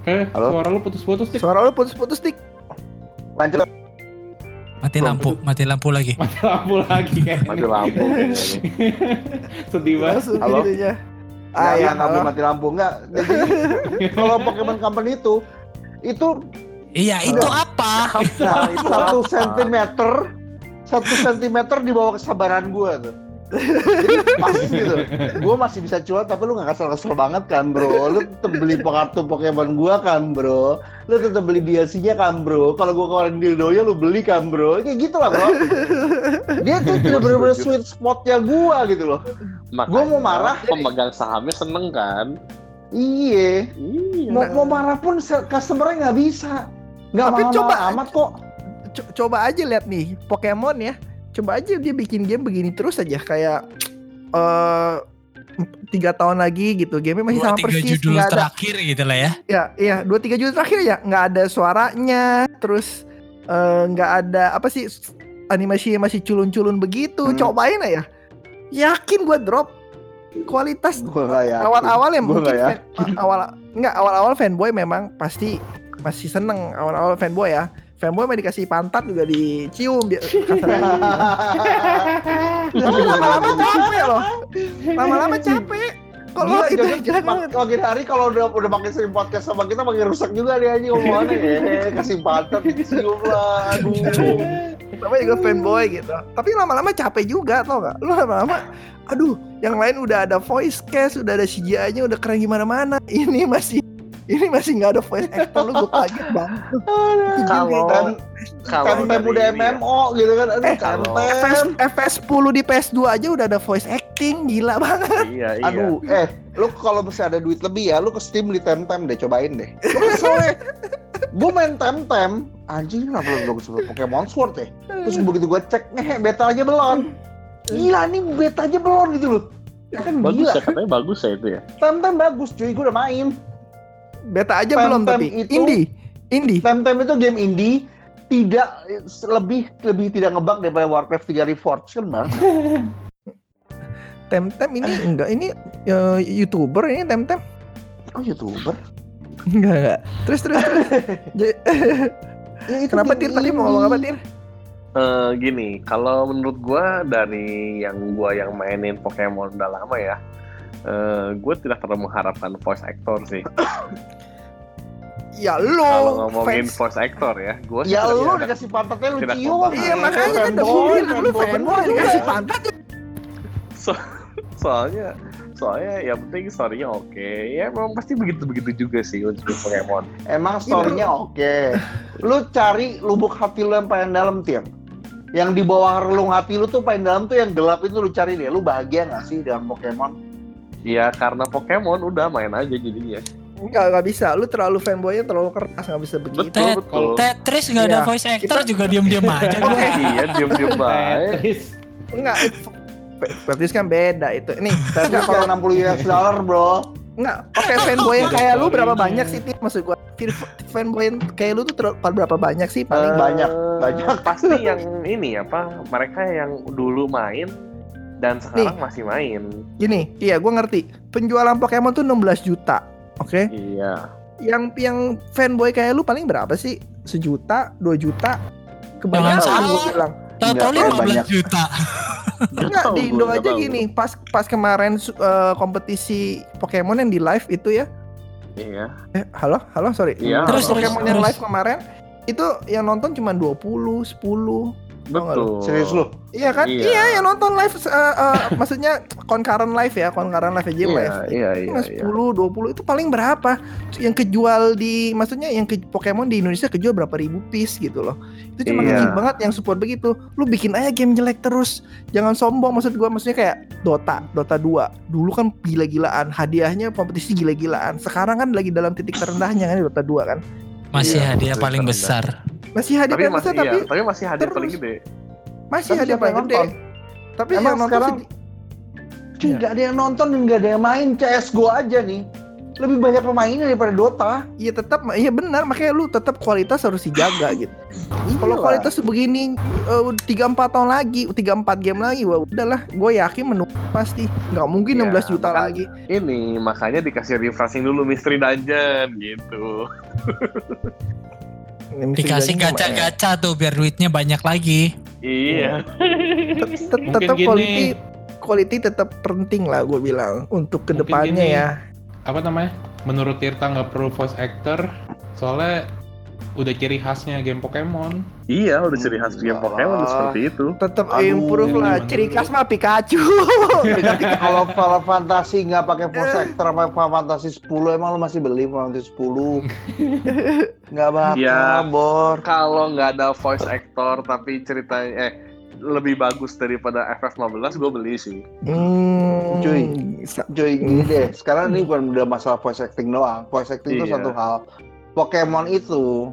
eh Halo? suara lu putus-putus dik Suara lu putus-putus dik. Lanjut. Mati lampu, mati lampu lagi. Mati lampu lagi kayaknya. Mati lampu. Sedih banget. Halo? gitu ya. Ah, ya, nggak mati lampu nggak. Jadi kalau Pokemon Company itu itu Iya, itu apa? nah, satu sentimeter satu sentimeter di bawah kesabaran gue tuh. Jadi pas gitu. Gue masih bisa cuan tapi lu gak kesel-kesel banget kan bro. Lu tetep beli kartu Pokemon gua kan bro. Lu tetep beli DLC-nya kan bro. Kalau gua keluarin dildonya lu beli kan bro. Kayak gitu lah bro. Dia tuh tidak bener-bener sweet spotnya gua gitu loh. Makanya Gua mau marah. Pemegang sahamnya seneng kan? Iya. Iya. Mau, mau marah pun customer-nya nggak bisa. Nggak Tapi mahal coba amat kok. Co- coba aja lihat nih Pokemon ya. Coba aja dia bikin game begini terus aja kayak eh tiga tahun lagi gitu. Game masih Dua sama tiga persis judul nggak ada terakhir gitu lah ya. ya iya dua tiga judul terakhir ya nggak ada suaranya terus eh, nggak ada apa sih animasi masih culun-culun begitu. Hmm. cobain aja. Yakin gua drop kualitas awal-awal ya mungkin fan- awal nggak awal-awal fanboy memang pasti masih seneng. Awal-awal fanboy ya fanboy mah dikasih pantat juga dicium biar tapi lama-lama capek loh. Lama-lama capek. Kalau kita mak- makin hari kalau udah udah makin sering podcast sama kita makin rusak juga dia aja ngomongannya ya kasih pantat dicium lah aduh. Namanya juga fanboy gitu. Tapi lama-lama capek juga tau gak lu lama-lama aduh yang lain udah ada voice cast udah ada CGI nya udah keren gimana-mana. Ini masih ini masih nggak ada voice actor lu gue kaget banget Kalau kan kalau tempe dari udah ya, MMO gitu kan. Aduh Eh, kalau- FS, tempe FS 10 di PS2 aja udah ada voice acting gila banget. Iya, iya. aduh eh lu kalau masih ada duit lebih ya lu ke Steam beli temtem deh cobain deh. Lu kesel ya gue main temtem. Anjing kenapa lu belum suka Pokemon Sword ya? Terus begitu gue cek nih beta aja belum gila nih beta aja belum gitu loh. Ya kan bagus gila. ya katanya bagus ya itu ya. temtem bagus cuy gue udah main beta aja Temtem belum tapi itu- indie indie Temtem itu game indie tidak lebih lebih tidak ngebug daripada Warcraft 3 Reforged kan bang? Temtem ini enggak ini eh, youtuber ini Temtem? Oh youtuber? Enggak enggak. Terus terus, terus. Jadi- ya, itu kenapa Tir? Tadi mau ngomong apa. Tir? Eh, gini, kalau menurut gua dari yang gua yang mainin Pokemon udah lama ya, eh gue tidak terlalu mengharapkan voice actor sih. ya Kalau lo ngomongin fans. voice actor ya, gue ya lu dikasih pantatnya lu cium iya makanya kan bilang lu fanboy. juga. dikasih pantat soalnya soalnya yang penting story-nya oke. Ya memang pasti begitu-begitu juga sih untuk Pokemon. emang story-nya oke. Lu cari lubuk hati lu yang paling dalam Tir yang di bawah relung hati lu tuh paling dalam tuh yang gelap itu lu cari deh. Lu bahagia gak sih dengan Pokemon? Ya karena Pokemon udah main aja jadinya. Enggak, enggak bisa. Lu terlalu fanboynya terlalu keras, enggak bisa begitu. Betul betul. Tetris nggak ada Iya. voice actor Kita- juga diem-diem aja gue. iya baik. Tetris. Enggak. Berarti kan beda itu. Nih, tapi enggak kalau kalau 60 US dollar bro enggak pakai fanboy yang kayak lu berapa banyak sih Tit? maksud gua? Fanboy yang kayak lu tuh berapa banyak sih paling Eh, banyak, banyak. Pasti yang ini apa? Mereka yang dulu main dan sekarang masih main. gini, iya gua ngerti. Penjualan Pokemon tuh 16 juta. Oke. Iya. Yang yang fanboy kayak lu paling berapa sih? Sejuta, 2 juta? Kebanyakan salah. bilang. Tahu-tahu Nggak, 15 banyak. juta. Enggak, di Indo aja tahu. gini, pas pas kemarin eh, kompetisi Pokemon yang di live itu ya. Iya. Eh, halo, halo, sorry. Iya. Terus, terus, Pokemon yang terus. live kemarin itu yang nonton cuma 20, 10. Betul. serius lu Iya kan? Iya. Iya, yang nonton live eh, eh, maksudnya concurrent live ya, concurrent live aja Iya, live. iya, iya, Cuma iya. 10, 20 itu paling berapa? Yang kejual di maksudnya yang ke Pokemon di Indonesia kejual berapa ribu piece gitu loh. Itu cuma Iya. banget yang support begitu. Lu bikin aja game jelek terus. Jangan sombong maksud gua maksudnya kayak Dota, Dota 2. Dulu kan gila-gilaan, hadiahnya kompetisi gila-gilaan. Sekarang kan lagi dalam titik terendahnya kan Dota 2 kan. Masih Iya, hadiah paling betul. besar. Masih hadiah Tapi masih tapi iya, tapi masih hadiah paling gede. masih Tapi hadiah siapa paling gede. Tapi Emang yang nonton sekarang sedi- Cuy, Iya. nggak ada yang nonton dan nggak ada yang main CSGO aja nih. Lebih banyak pemainnya daripada Dota. Iya tetap, iya benar. Makanya lu tetap kualitas harus dijaga gitu. Kalau Iya. kualitas begini eh, tiga empat tahun lagi, tiga empat game lagi, wah udahlah. Gue yakin menunggu pasti. Nggak mungkin Iya, 16 juta lagi. Ini makanya dikasih refreshing dulu Mystery Dungeon gitu. Dikasih gacha-gacha tuh biar duitnya banyak lagi. Iya. Mungkin tetap quality quality tetap penting lah gue bilang untuk ke depannya ya Apa namanya? Menurut Tirta nggak perlu voice actor, soalnya udah ciri khasnya game Pokemon. Iya, udah ciri khas game Pokemon Ah. seperti itu. tetap Aduh, improve lah gimana ciri dulu? khas mah Pikachu kalau Final Fantasy nggak pakai voice actor sama Final Fantasy 10 emang lu masih beli Final Fantasy 10 nggak bakal Ya. bor Kalau nggak ada voice actor tapi ceritanya eh lebih bagus daripada FF15 gue beli sih. hmm, Cuy. Cuy gini deh sekarang ini bukan udah masalah voice acting doang voice acting itu Iya. satu hal Pokemon itu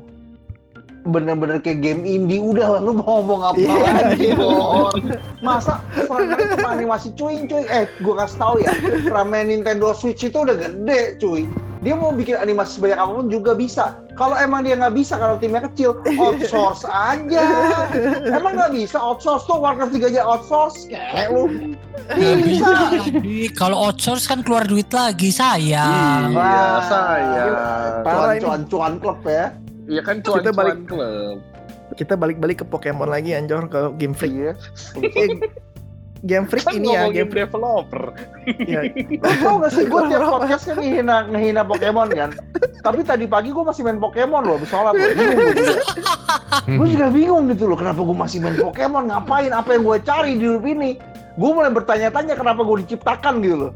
bener-bener kayak game indie udah lah lu mau ngomong apa Iya, lagi. Bor? masa serangan sama animasi cuy cuy? Eh gua kasih tahu ya ramen Nintendo Switch itu udah gede cuy. Dia mau bikin animasi sebanyak apa pun juga bisa. Kalau emang dia nggak bisa kalau timnya kecil outsource aja. Emang nggak bisa? Outsource tuh Warcraft 3 aja outsource kayak lu. Nggak bisa. Kalau outsource kan keluar duit lagi sayang. Iya, sayang. Cuan-cuan klub ya Iya kan Kita cuan-cuan balik- klub. kita balik-balik ke Pokemon lagi anjor ke Game Freak. Iya. Eh, Game Freak Kan ini ya Game Freak. developer. ya. Lu tau gak sih, gue tiap podcast kan ngehina, ngehina Pokemon kan? Tapi tadi pagi gue masih main Pokemon loh, sholat loh. Bingung gue juga. Gue juga bingung gitu loh, kenapa gue masih main Pokemon? Ngapain, apa yang gue cari di hidup ini? Gue mulai bertanya-tanya kenapa gue diciptakan gitu loh.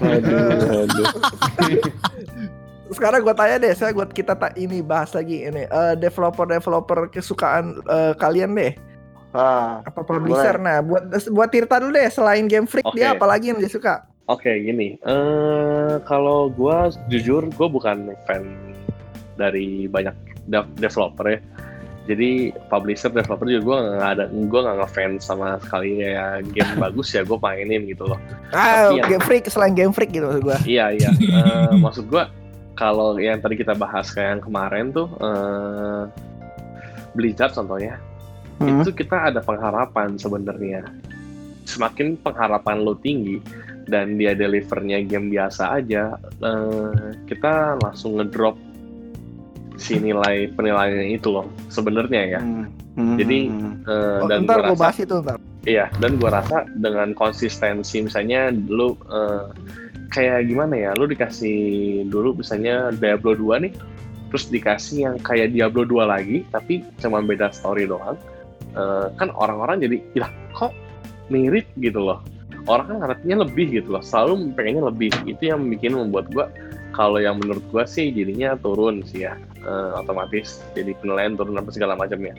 Aduh, aduh. sekarang gue tanya deh saya buat kita tak ini bahas lagi ini Eh, developer-developer kesukaan eh, kalian deh ah, apa produser Boleh. nah buat buat Tirta dulu deh selain Game Freak Oke. dia apa lagi yang dia suka Oke, gini. eh kalau gue jujur, gue bukan fan dari banyak de- developer ya. Jadi publisher, developer juga gue nggak ada, gue nggak ngefans sama sekali ya game bagus ya gue mainin gitu loh. ah Tapi yang- Game Freak selain Game Freak gitu maksud gue Iya iya. Eh, maksud gua kalau yang tadi kita bahas kayak yang kemarin tuh eh Blizzard contohnya, Hmm. itu kita ada pengharapan sebenarnya. Semakin pengharapan lo tinggi dan dia delivernya game biasa aja, eh, kita langsung ngedrop si nilai penilaiannya itu loh sebenarnya ya. hmm, hmm, Jadi. Eh, oh, dan ntar gua gue rasa bahas itu ntar Iya, dan gua rasa dengan konsistensi misalnya dulu eh, kayak gimana ya, lu dikasih dulu misalnya Diablo 2 nih, terus dikasih yang kayak Diablo 2 lagi, tapi cuma beda story doang. Eh, kan orang-orang jadi, lah kok mirip gitu loh. Orang kan ngarepnya lebih gitu loh, selalu pengennya lebih. Itu yang bikin membuat gua kalau yang menurut gua sih jadinya turun sih ya, Eh, otomatis jadi penilaian turun apa segala macam ya.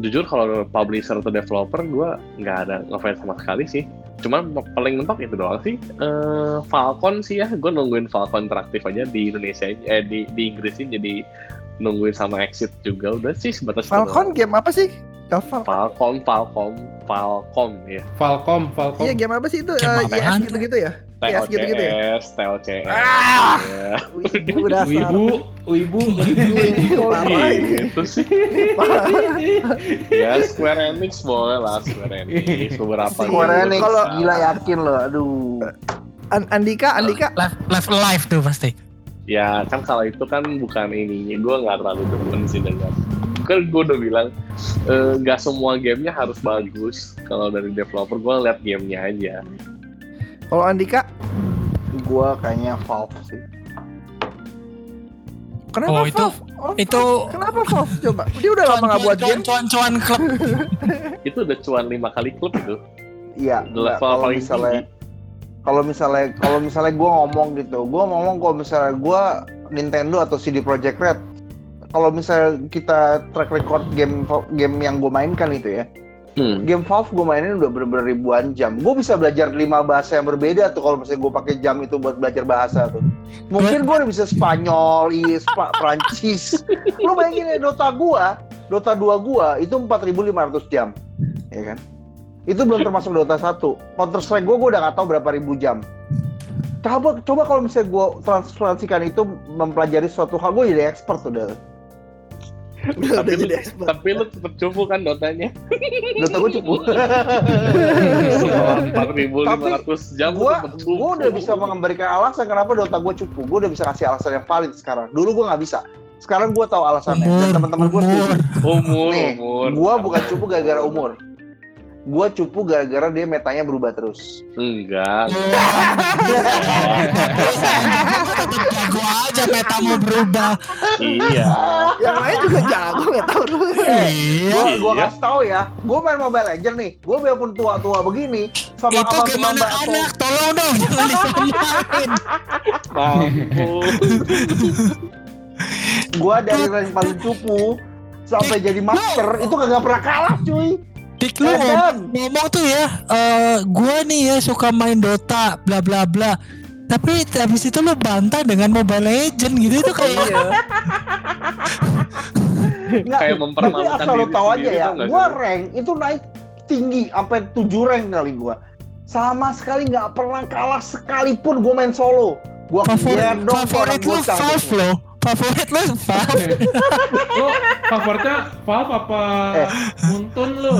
Jujur kalau publisher atau developer gue nggak ada ngefans sama sekali sih. Cuman paling mentok itu doang sih Eh, Falcon sih ya. Gue nungguin Falcon interaktif aja di Indonesia eh di di Inggris sih jadi nungguin sama Exit juga udah sih sebatas itu Falcon doang. game apa sih? Falcon Falcon Falcon Falcon ya Falcom, Falcom. iya game apa sih itu? Game Eh, apaan? IS gitu-gitu ya Yes, gitu-gitu ya? TLCS TLCS Ah! ya. udah Wibu, Wibu, Parah ini. itu sih ya Square Enix boleh lah Square Enix beberapa Square. Enix, Kalau- gila yakin loh, aduh An- Andika Andika Live, live live tuh pasti. Ya kan kalau itu kan bukan ininya, gue nggak terlalu demen sih dengan kan gue udah bilang eh, nggak semua gamenya harus bagus kalau dari developer gue lihat gamenya aja kalau Andika? Gue kayaknya Valve sih. Kenapa Oh, itu- Valve? Oh, itu- kenapa Valve? Coba. Dia udah lama nggak buat game. Cuan-cuan klub. itu udah cuan lima kali klub itu. Iya, kalau misalnya kalau misalnya kalau misalnya gue ngomong gitu, gue ngomong kalau misalnya gue Nintendo atau CD Projekt Red, kalau misalnya kita track record game game yang gue mainkan itu ya, Hmm. game Valve gue mainin udah bener-bener ribuan jam. Gue bisa belajar lima bahasa yang berbeda tuh kalau misalnya gue pakai jam itu buat belajar bahasa tuh. Mungkin gue udah bisa Spanyol, Is, Pak, Prancis. Lu bayangin ya Dota gua, Dota 2 gua itu 4.500 jam. Ya kan? Itu belum termasuk Dota 1. Counter Strike gua gua udah nggak tahu berapa ribu jam. Coba coba kalau misalnya gua transferansikan itu mempelajari suatu hal, gue jadi expert udah. Udah, udah Tapi jadi expert tapi lu cepet cupu kan dotanya Dota gua cukup. empat ribu lima ratus jam gua cupu. gua udah bisa memberikan alasan kenapa Dota gua cupu. Gua udah bisa kasih alasan yang valid sekarang. Dulu gua nggak bisa. Sekarang gue tahu alasannya dan teman-teman gue umur. setuju. Umur, Nih, umur. Gue bukan cupu gara-gara umur. Gue cupu gara-gara dia metanya berubah terus. Enggak. Jago aja metamu berubah. iya. Yang lain juga jago tahu lu. Iya. Gue gua Iya. kasih tahu ya, gue main Mobile Legend nih, gue biarpun tua-tua begini, sama Itu abang gimana anak? Tolong dong jangan disamain. Mampus. Gue dari rank paling cupu sampai jadi master itu kagak pernah kalah cuy. Dik lu Eh, ngom- ngomong tuh ya, eh gua nih ya suka main Dota, bla bla bla. Tapi habis itu lu bantah dengan Mobile Legend gitu itu kayak Iya. Nggak, Kayak tapi mempermalukan asal diri tahu aja ya, sih? rank itu naik tinggi sampai 7 rank kali gue. Sama sekali nggak pernah kalah sekalipun gue main solo. Gue favorit favorit lu Valve tuh. Lo. Favorit lu Valve. Lo favoritnya Valve apa Eh. Muntun lo?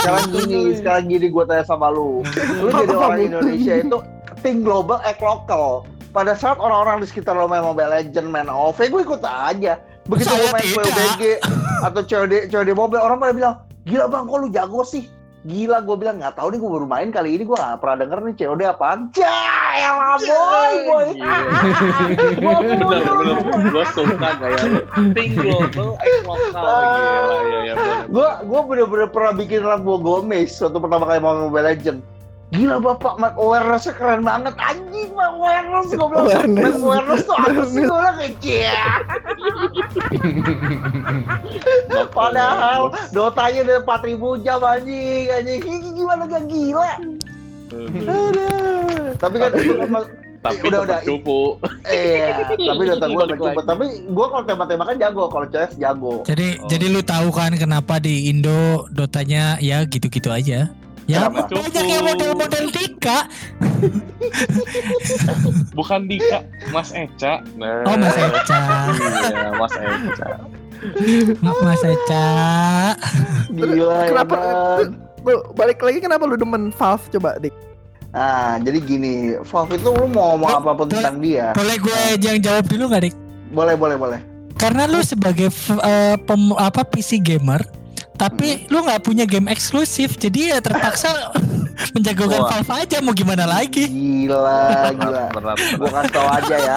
Sekarang gini, sekarang gini gue tanya sama lu. Lu jadi orang Indonesia itu think global, act local. Pada saat orang-orang di sekitar lo main Mobile Legend, main OV, gue ikut aja. Begitu gue main. PUBG atau COD, COD Mobile, orang pada bilang, gila bang, kok lu jago sih? Gila, gue bilang nggak tahu nih gue baru main kali ini gue nggak pernah denger nih COD apaan. Jaya lah boy, boy. Gua Bener, bener. Gue suka kayak global, lokal. Ya, ya. bener. gue gue bener-bener pernah bikin Rambo Gomez waktu pertama kali main Mobile Legend. Gila bapak, Mac awareness keren banget anjing Mac awareness gue bilang. Mac awareness tuh apa sih gue bilang kayak "Cia." Padahal Dotanya udah 4000 jam anjing anjing gimana gak gila Aduh. Tapi kan kan Tapi Udah, udah. cupu. Iya, tapi Dota gue gak lagi. Tapi gue kalau tembak-tembakan jago, kalau CS jago Jadi Oh. jadi lu tahu kan kenapa di Indo Dotanya ya gitu-gitu aja. Ya banyak yang model-model Dika. Bukan Dika, Mas Eca. Nah, Oh Mas Eca. Iya, Mas Eca. Mas Eca. Gila ya Kenapa- Lu balik lagi kenapa lu demen Valve coba dik? Nah, jadi gini, Valve itu lu mau ngomong Lu- apa pun lu- tentang dia Boleh gue yang jawab dulu gak Dik? Boleh, boleh, boleh Karena lu sebagai eh, pem- apa PC gamer, tapi lu nggak punya game eksklusif, jadi ya terpaksa menjagokan Wah. Valve aja mau gimana lagi? Gila, gila Gue kasih tau aja ya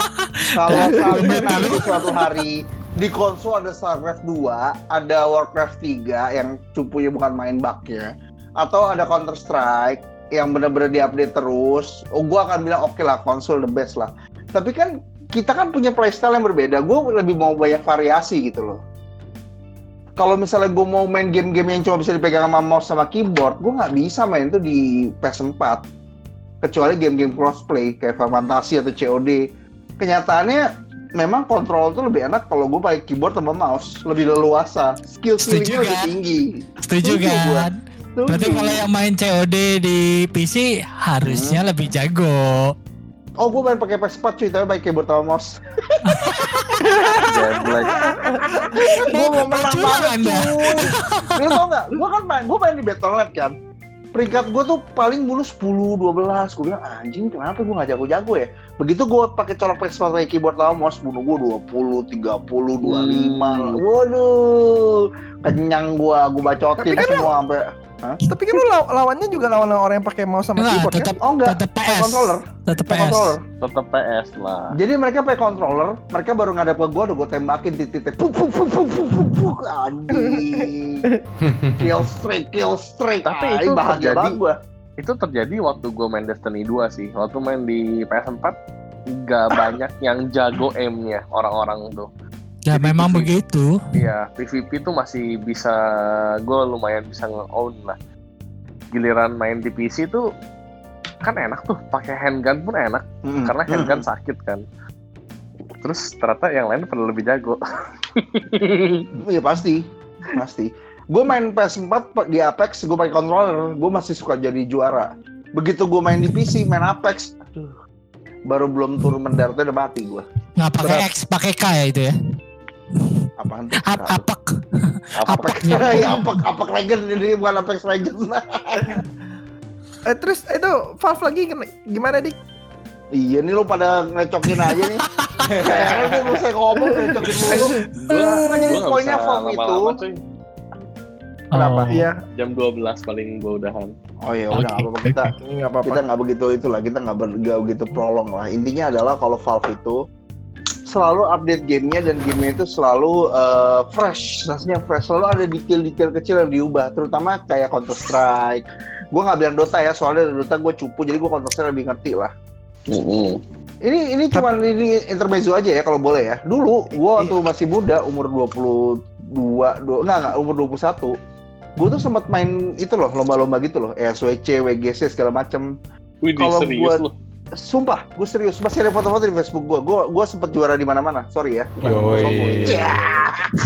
Kalau sampai nanti suatu hari di konsol ada StarCraft 2, ada Warcraft 3 yang cupunya bukan main bug ya, atau ada Counter Strike yang benar-benar diupdate terus, oh gue akan bilang oke lah konsol the best lah. Tapi kan kita kan punya playstyle yang berbeda. Gue lebih mau banyak variasi gitu loh. Kalau misalnya gue mau main game-game yang cuma bisa dipegang sama mouse sama keyboard, gue nggak bisa main itu di PS4. Kecuali game-game crossplay kayak Final Fantasy atau COD. Kenyataannya memang kontrol tuh lebih enak kalau gue pakai keyboard sama mouse, lebih leluasa. Skill Setuju skillingnya lebih kan? tinggi. Setuju Setuju kan? Berarti kalau yang main COD di PC harusnya lebih jago. Oh, gue main pakai PS4 cuy, tapi pakai keyboard sama mouse. Geblek. gue mau menang banget Anda. cuy. Lu tau gak? Gue kan main, gue main di Battle.net kan. Peringkat gue tuh paling mulu 10, 12. Gue bilang anjing kenapa gue gak jago-jago ya? Begitu gue pakai colok PS4 pakai keyboard sama mouse, bunuh gue 20, 30, 25. Hmm. Waduh, kenyang gue, gue bacotin Tapi kan semua sampai. Tapi kan lu law- lawannya juga lawan orang yang pakai mouse sama Enggak, keyboard kan? tetap Oh enggak, tetap pakai PS. controller, Tetap pakai PS. controller. Tetap PS lah. Jadi mereka pakai controller, mereka baru ngadep ke gue, udah gue tembakin titik-titik, puk puk puk puk puk puk puk, anjing, kill streak, kill streak, Tapi Ah, itu bahagia terjadi- banget gue. Itu terjadi waktu gue main Destiny 2 sih. Waktu main di PS4 nggak banyak yang jago aimnya orang-orang tuh. Ya Jadi memang PC. begitu. Iya, PvP tuh masih bisa gue lumayan bisa nge-own lah. Giliran main di PC tuh kan enak tuh, pakai handgun pun enak karena handgun Mm-mm. sakit kan. Terus ternyata yang lain perlu lebih jago. Iya pasti, pasti. Gue main PS4 pa- di Apex, gue pakai controller, gue masih suka jadi juara. Begitu gue main di PC, main Apex, aduh, baru belum turun mendaratnya udah mati gue. Nggak pakai. X, pakai K ya itu ya. Apaan? Ap apek. Apex, ya Apex, Apex Legend ini bukan Apex Legend. Eh, terus itu Valve lagi gimana dik? Iya nih lu pada ngecokin aja nih. Kayaknya gue mau saya ngomong ngecokin mulu. Gue poinnya form itu. Kenapa? Oh. Iya, Jam 12 paling gue udahan. Oh ya udah apa-apa kita nggak apa-apa. kita nggak begitu itulah kita nggak begitu prolong lah. Intinya adalah kalau Valve itu selalu update gamenya dan gamenya itu selalu eh, fresh, rasanya fresh. Selalu ada detail-detail kecil yang diubah, terutama kayak Counter Strike. Gue nggak bilang Dota ya, soalnya Dota gue cupu, jadi gue Counter Strike lebih ngerti lah. Ini ini cuma ini intermezzo aja ya kalau boleh ya. Dulu gua waktu masih muda umur 22 dua, enggak enggak umur 21. Gua tuh sempat main itu loh, lomba-lomba gitu loh, ESWC, WGC segala macem. Wih, Kalau lu. Sumpah, gue serius. Masih ada foto-foto di Facebook gua. Gua gua sempat juara di mana-mana. Sorry ya. Bukan Yoi. sombong. Ya.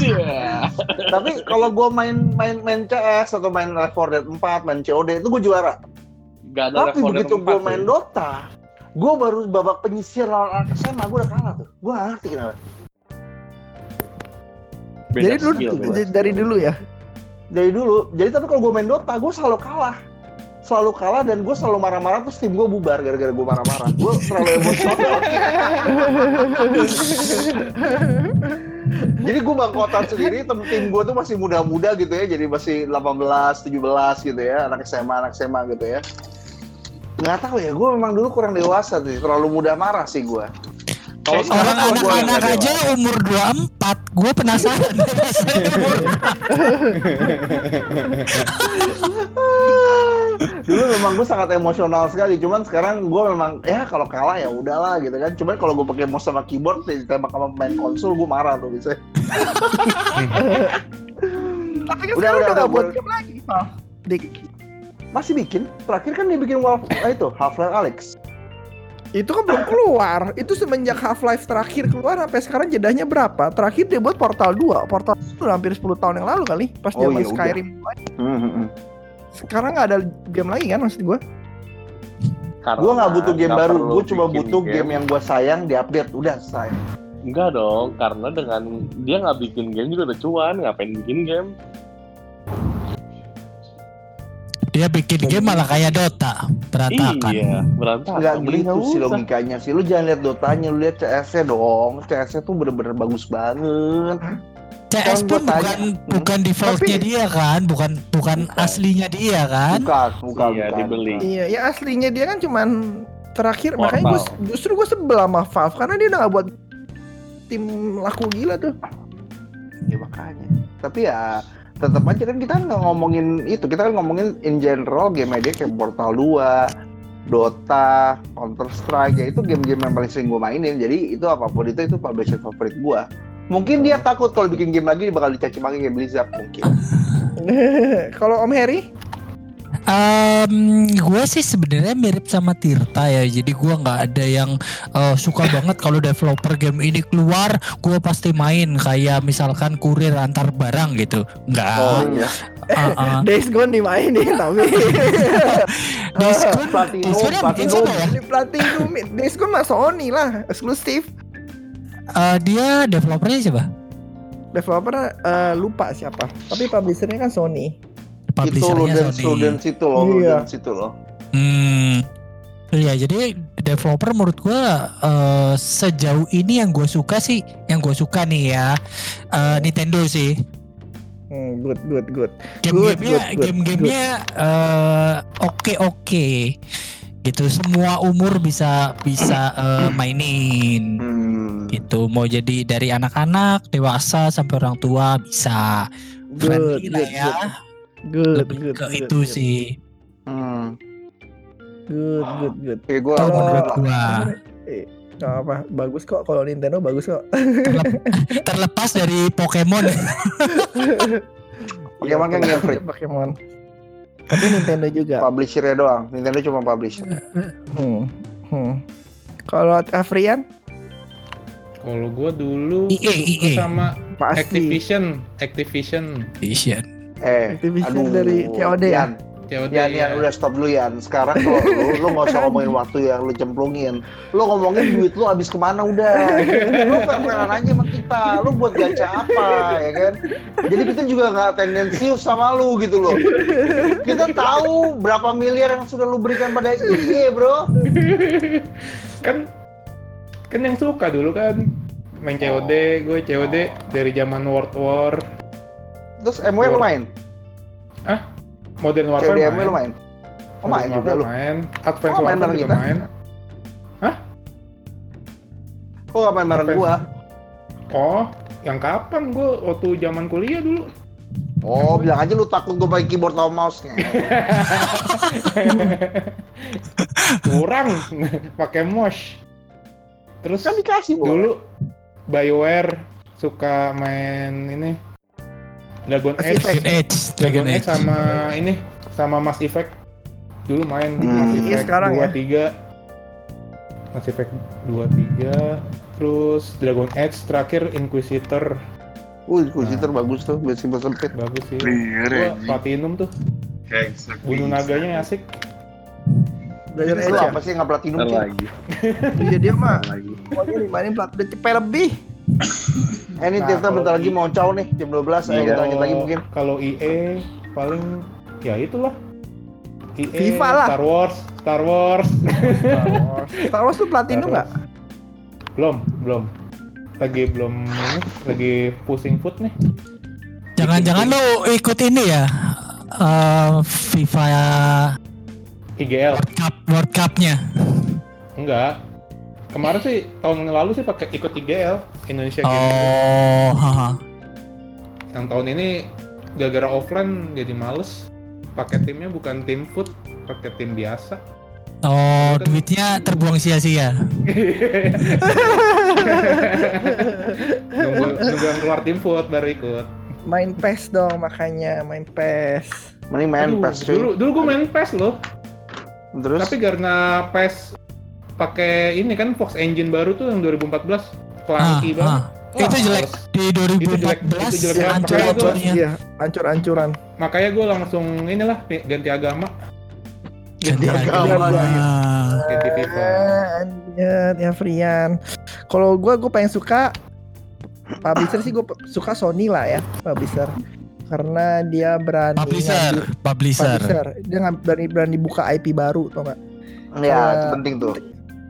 Tapi kalau gua main main main CS atau main Left 4 Dead 4, main COD itu gua juara. Gak ada Tapi begitu gue main Dota, gue baru babak penyisir lawan anak SMA, gue udah kalah tuh. Gue gak ngerti kenapa. Beda Jadi dulu dari dulu ya. Dari dulu, jadi tapi kalau gue main Dota, gue selalu kalah. Selalu kalah dan gue selalu marah-marah terus tim gue bubar gara-gara gue marah-marah. Gue terlalu emosional. jadi gue bangkotan sendiri, tem tim gue tuh masih muda-muda gitu ya, jadi masih 18, 17 gitu ya, anak SMA, anak SMA gitu ya. Nggak tahu ya, gue memang dulu kurang dewasa sih, terlalu mudah marah sih gue. Kalau sekarang anak-anak aja umur 24, gue penasaran. dulu memang gue sangat emosional sekali cuman sekarang gue memang ya kalau kalah ya udahlah gitu kan cuman kalau gue pakai mouse sama keyboard ditembak sama main konsol gue marah tuh bisa Tapi kan Udah, sekarang udah, udah buat game lagi. Dik. masih bikin terakhir kan dia bikin Wolf ah, itu Half Life Alex Itu kan belum keluar. Itu semenjak Half-Life terakhir keluar sampai sekarang jedahnya berapa? Terakhir dia buat Portal 2. Portal itu hampir 10 tahun yang lalu kali pas Oh, zaman iya. Skyrim. Sekarang nggak ada game lagi kan maksud gue? Gue nggak butuh game nggak baru gue cuma butuh game. yang gue sayang diupdate udah selesai Enggak dong, karena dengan dia nggak bikin game juga udah cuan, ngapain bikin game? Dia bikin game malah kayak Dota, berantakan. Iya, berantakan. nggak Mending gitu sih logikanya sih lu jangan lihat Dotanya lu lihat CS-nya dong CS-nya tuh bener-bener bagus banget CS pun gua tanya, bukan hmm. bukan defaultnya Tapi- dia kan, bukan bukan Bukan. aslinya dia kan. bukan bukan Iya, bukan, dibeli. bukan. Iya, ya aslinya dia kan cuman terakhir Portal. makanya gue justru gue sebel sama Valve karena dia udah gak buat tim laku gila tuh. ya makanya tapi ya tetap aja kan kita nggak ngomongin itu kita kan ngomongin in general game dia kayak Portal 2 Dota, Counter Strike ya itu game-game yang paling sering gue mainin jadi itu apa pun itu itu publisher favorit gue mungkin dia takut kalau bikin game lagi dia bakal dicaci maki kayak Blizzard mungkin Kalau Om Harry, Em, gue sih sebenarnya mirip sama Tirta ya. Jadi gue nggak ada yang eh, suka banget kalau developer game ini keluar, gue pasti main kayak misalkan kurir antar barang gitu. Nggak. oh iya Ah, ah. Days Gone dimainin tapi Days Gone- Platinum, Days Gone Platinum. ya? di Platinum Days Gone mah Sony lah eksklusif. Eh, dia developernya siapa? Developer eh, lupa siapa, tapi publishernya kan Sony. itu Publishernya Ludens Sony. Ludens itu loh Iya. Ludens itu loh Hmm. Iya, jadi developer menurut gua eh, sejauh ini yang gue suka sih, yang gue suka nih ya eh, Nintendo sih. Hmm, good, good, good. Game-gamenya, Good, good, good, game-gamenya eh, oke-oke. Gitu, semua umur bisa bisa eh, mainin. hmm. Gitu, mau jadi dari anak-anak, dewasa sampai orang tua bisa. Good, Friendly lah good, ya. Good, Lebih good, ke good, itu good. sih. Hmm. Good, good, good. Kayak gue Kalau menurut gua. Eh, nggak apa, bagus kok kalau Nintendo bagus kok. Terlepas dari Pokemon. Pokemon kan game free. Pokemon. Tapi Nintendo juga. publishernya doang Nintendo cuma publisher Hmm. Hmm. Kalau Afrian Kalau gua dulu EA, EA. sama pasti Activision, Activision, Vision. eh Activision dari COD ya? Yan, ya. Yan, udah stop dulu Yan. Sekarang kalau lu, lu gak usah ngomongin waktu yang lu cemplungin. Lu ngomongin duit lu habis ke mana udah. Lu fair-fairan aja sama kita. Lu buat gacha apa, ya kan? Jadi kita juga nggak tendensius sama lu gitu loh. Kita tahu berapa miliar yang sudah lu berikan pada IE, bro. kan kan yang suka dulu kan main COD, gue COD dari zaman World War, Terus MW lu main? Modern Warfare COD MW main. Oh main juga lu? Main, Advance Oh, main Warfare juga kita. main. Kok gak main bareng gua? Oh, yang kapan gue waktu zaman kuliah dulu? Oh bilang aja lu takut gua pakai keyboard sama mouse-nya Kurang pakai mouse. Terus Kan dikasih dulu BioWare suka main ini Dragon Mass Age. Dragon Age, Dragon Age sama ini sama Mass Effect. Dulu main Hmm. Mass Iya, Effect sekarang 2 ya. 3. Mass Effect 2 3 terus Dragon Age terakhir Inquisitor Wih, Inquisitor Nah. bagus tuh, biar simpel sempit bagus sih. Iya, Gua platinum tuh. Bunuh naganya asik. Dragon Age ya. apa sih nggak platinum sih? lagi, Iya dia mah pokoknya dimainin plat udah cepet lebih. Eh ini Nah, Tirta bentar lagi di- mau caw nih, jam 12 Ayo Iya. kita lanjut lagi mungkin Kalau EA paling ya itulah. EA, FIFA lah. Star Wars, Star Wars. Star Wars. Star Wars tuh platinum nggak? Belum, belum. Lagi belum ini, lagi pusing foot nih. Jangan-jangan lu ikut ini ya? eh, FIFA IGL. World Cup World Cup-nya. Enggak. Kemarin sih tahun lalu sih pakai ikut IGL Indonesia Game Awards. Oh, haha. Yang tahun ini gara-gara offline jadi males. Pakai timnya bukan tim foot, pakai tim biasa. Oh, duitnya terbuang sia-sia. nunggu nunggu yang keluar tim foot baru ikut. Main PES dong makanya main PES. Mending main Aduh, PES cuy dulu dulu gue main PES loh. Terus Tapi karena PES pakai ini kan Fox Engine baru tuh yang 2014 Ah, clunky banget. ah. Wah, Itu jelek di Itu jelek, 2014 itu jelek banget. hancur Makanya gua- hancurnya. Iya, hancur-hancuran. Makanya gue langsung inilah ganti agama, Ganti agama. agama. ganti FIFA. Eh, anjir, ya Frian. Kalau gua gua pengen suka publisher sih gue suka Sony lah ya publisher karena dia berani Publisher, ngambil- publisher. publisher. dia nggak berani berani buka IP baru tuh nggak ya Eh, itu penting tuh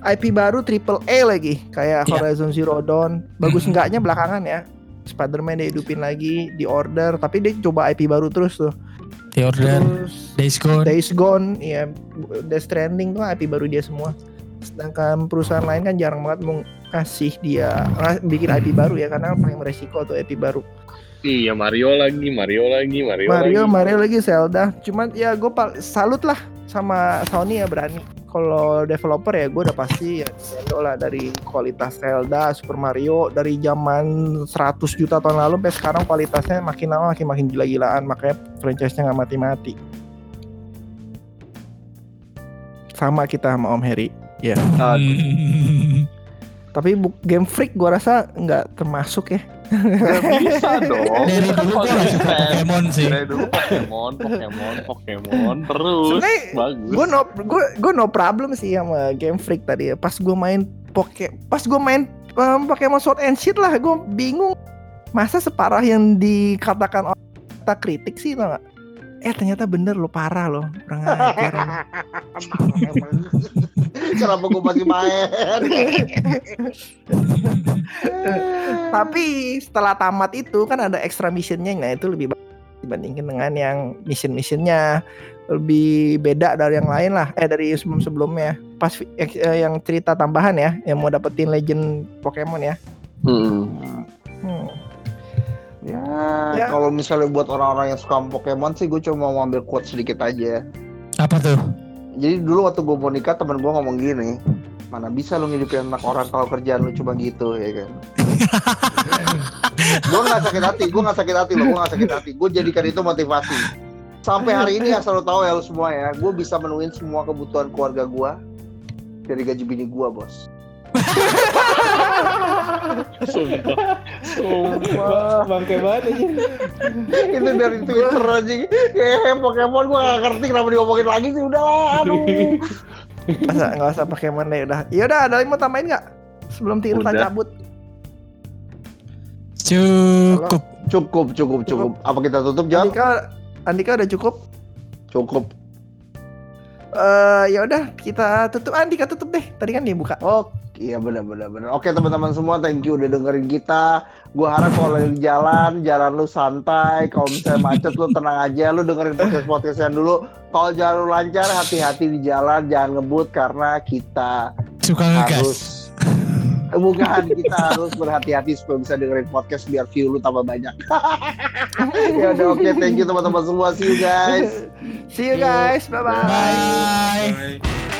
IP baru triple A lagi kayak Iya. Horizon Zero Dawn. Bagus enggaknya belakangan ya. Spider-Man dia hidupin lagi di order tapi dia coba IP baru terus tuh. The Order, terus Days Gone. Days Gone ya Death Stranding tuh IP baru dia semua. Sedangkan perusahaan lain kan jarang banget mau ngasih dia ngas- bikin IP baru ya karena paling beresiko tuh IP baru. Iya Mario lagi, Mario lagi, Mario, Mario lagi. Mario lagi Zelda. Cuman ya gue salut lah sama Sony ya berani kalau developer ya gue udah pasti ya Nintendo lah dari kualitas Zelda Super Mario dari zaman 100 juta tahun lalu sampai sekarang kualitasnya makin lama makin makin gila-gilaan makanya franchise-nya nggak mati-mati. Sama kita sama Om Heri Ah, Hmm. tapi game freak gue rasa nggak termasuk ya nggak bisa dong Dari kan dulu gue gak suka. Pokemon sih. Dari dulu Pokemon, Pokemon, Pokemon terus. Sebenarnya Bagus. gue no gue gue no problem sih sama game freak tadi ya. Pas gue main poke pas gue main um, Pokemon Sword and Shield lah gue bingung masa separah yang dikatakan orang kita kritik sih tau gak? Eh ternyata bener lo parah lo kurang ajar. kenapa gue masih main Tapi setelah tamat itu kan ada extra missionnya, nah itu lebih dibandingkan dengan yang mission-missionnya lebih beda dari yang lain lah, eh dari sebelum-sebelumnya. Pas eh, yang cerita tambahan ya, yang mau dapetin legend Pokemon ya. Hmm. Hmm. Ya, Ya. kalau misalnya buat orang-orang yang suka Pokemon sih gue cuma mau ambil quote sedikit aja. Apa tuh? jadi dulu waktu gue mau nikah temen gue ngomong gini mana bisa lu ngidupin anak orang kalau kerjaan lu cuma gitu ya kan. Gue nggak sakit hati gue nggak sakit hati lo gue nggak sakit hati. Gue jadikan itu motivasi. Sampai hari ini asal lo tahu ya lo semua ya gue bisa menuin semua kebutuhan keluarga gue dari gaji bini gue bos Sumpah. Wah, bangke banget aja. itu dari Twitter aja kayak Pokemon gue gak ngerti kenapa diomongin lagi sih udah lah aduh Masa nggak usah Pokemon deh udah. Ya udah, ada yang mau tambahin nggak? Sebelum Tirta cabut. Cukup. cukup cukup cukup apa kita tutup jam Andika, Andika udah cukup. cukup eh ya udah kita tutup Andika tutup deh. Tadi kan dia buka. Oh, iya benar benar benar. Oke teman-teman semua, thank you udah dengerin kita. Gua harap kalau lagi di jalan, jalan lu santai. Kalau misalnya macet lu tenang aja, lu dengerin podcast podcastnya dulu. Kalau jalan lu lancar, hati-hati di jalan, jangan ngebut karena kita Suka ngegas. harus bukan kita harus berhati-hati supaya bisa dengerin podcast biar view lu tambah banyak. ya udah oke, thank you teman-teman semua. See you guys. See you guys. Bye bye. Bye. Bye.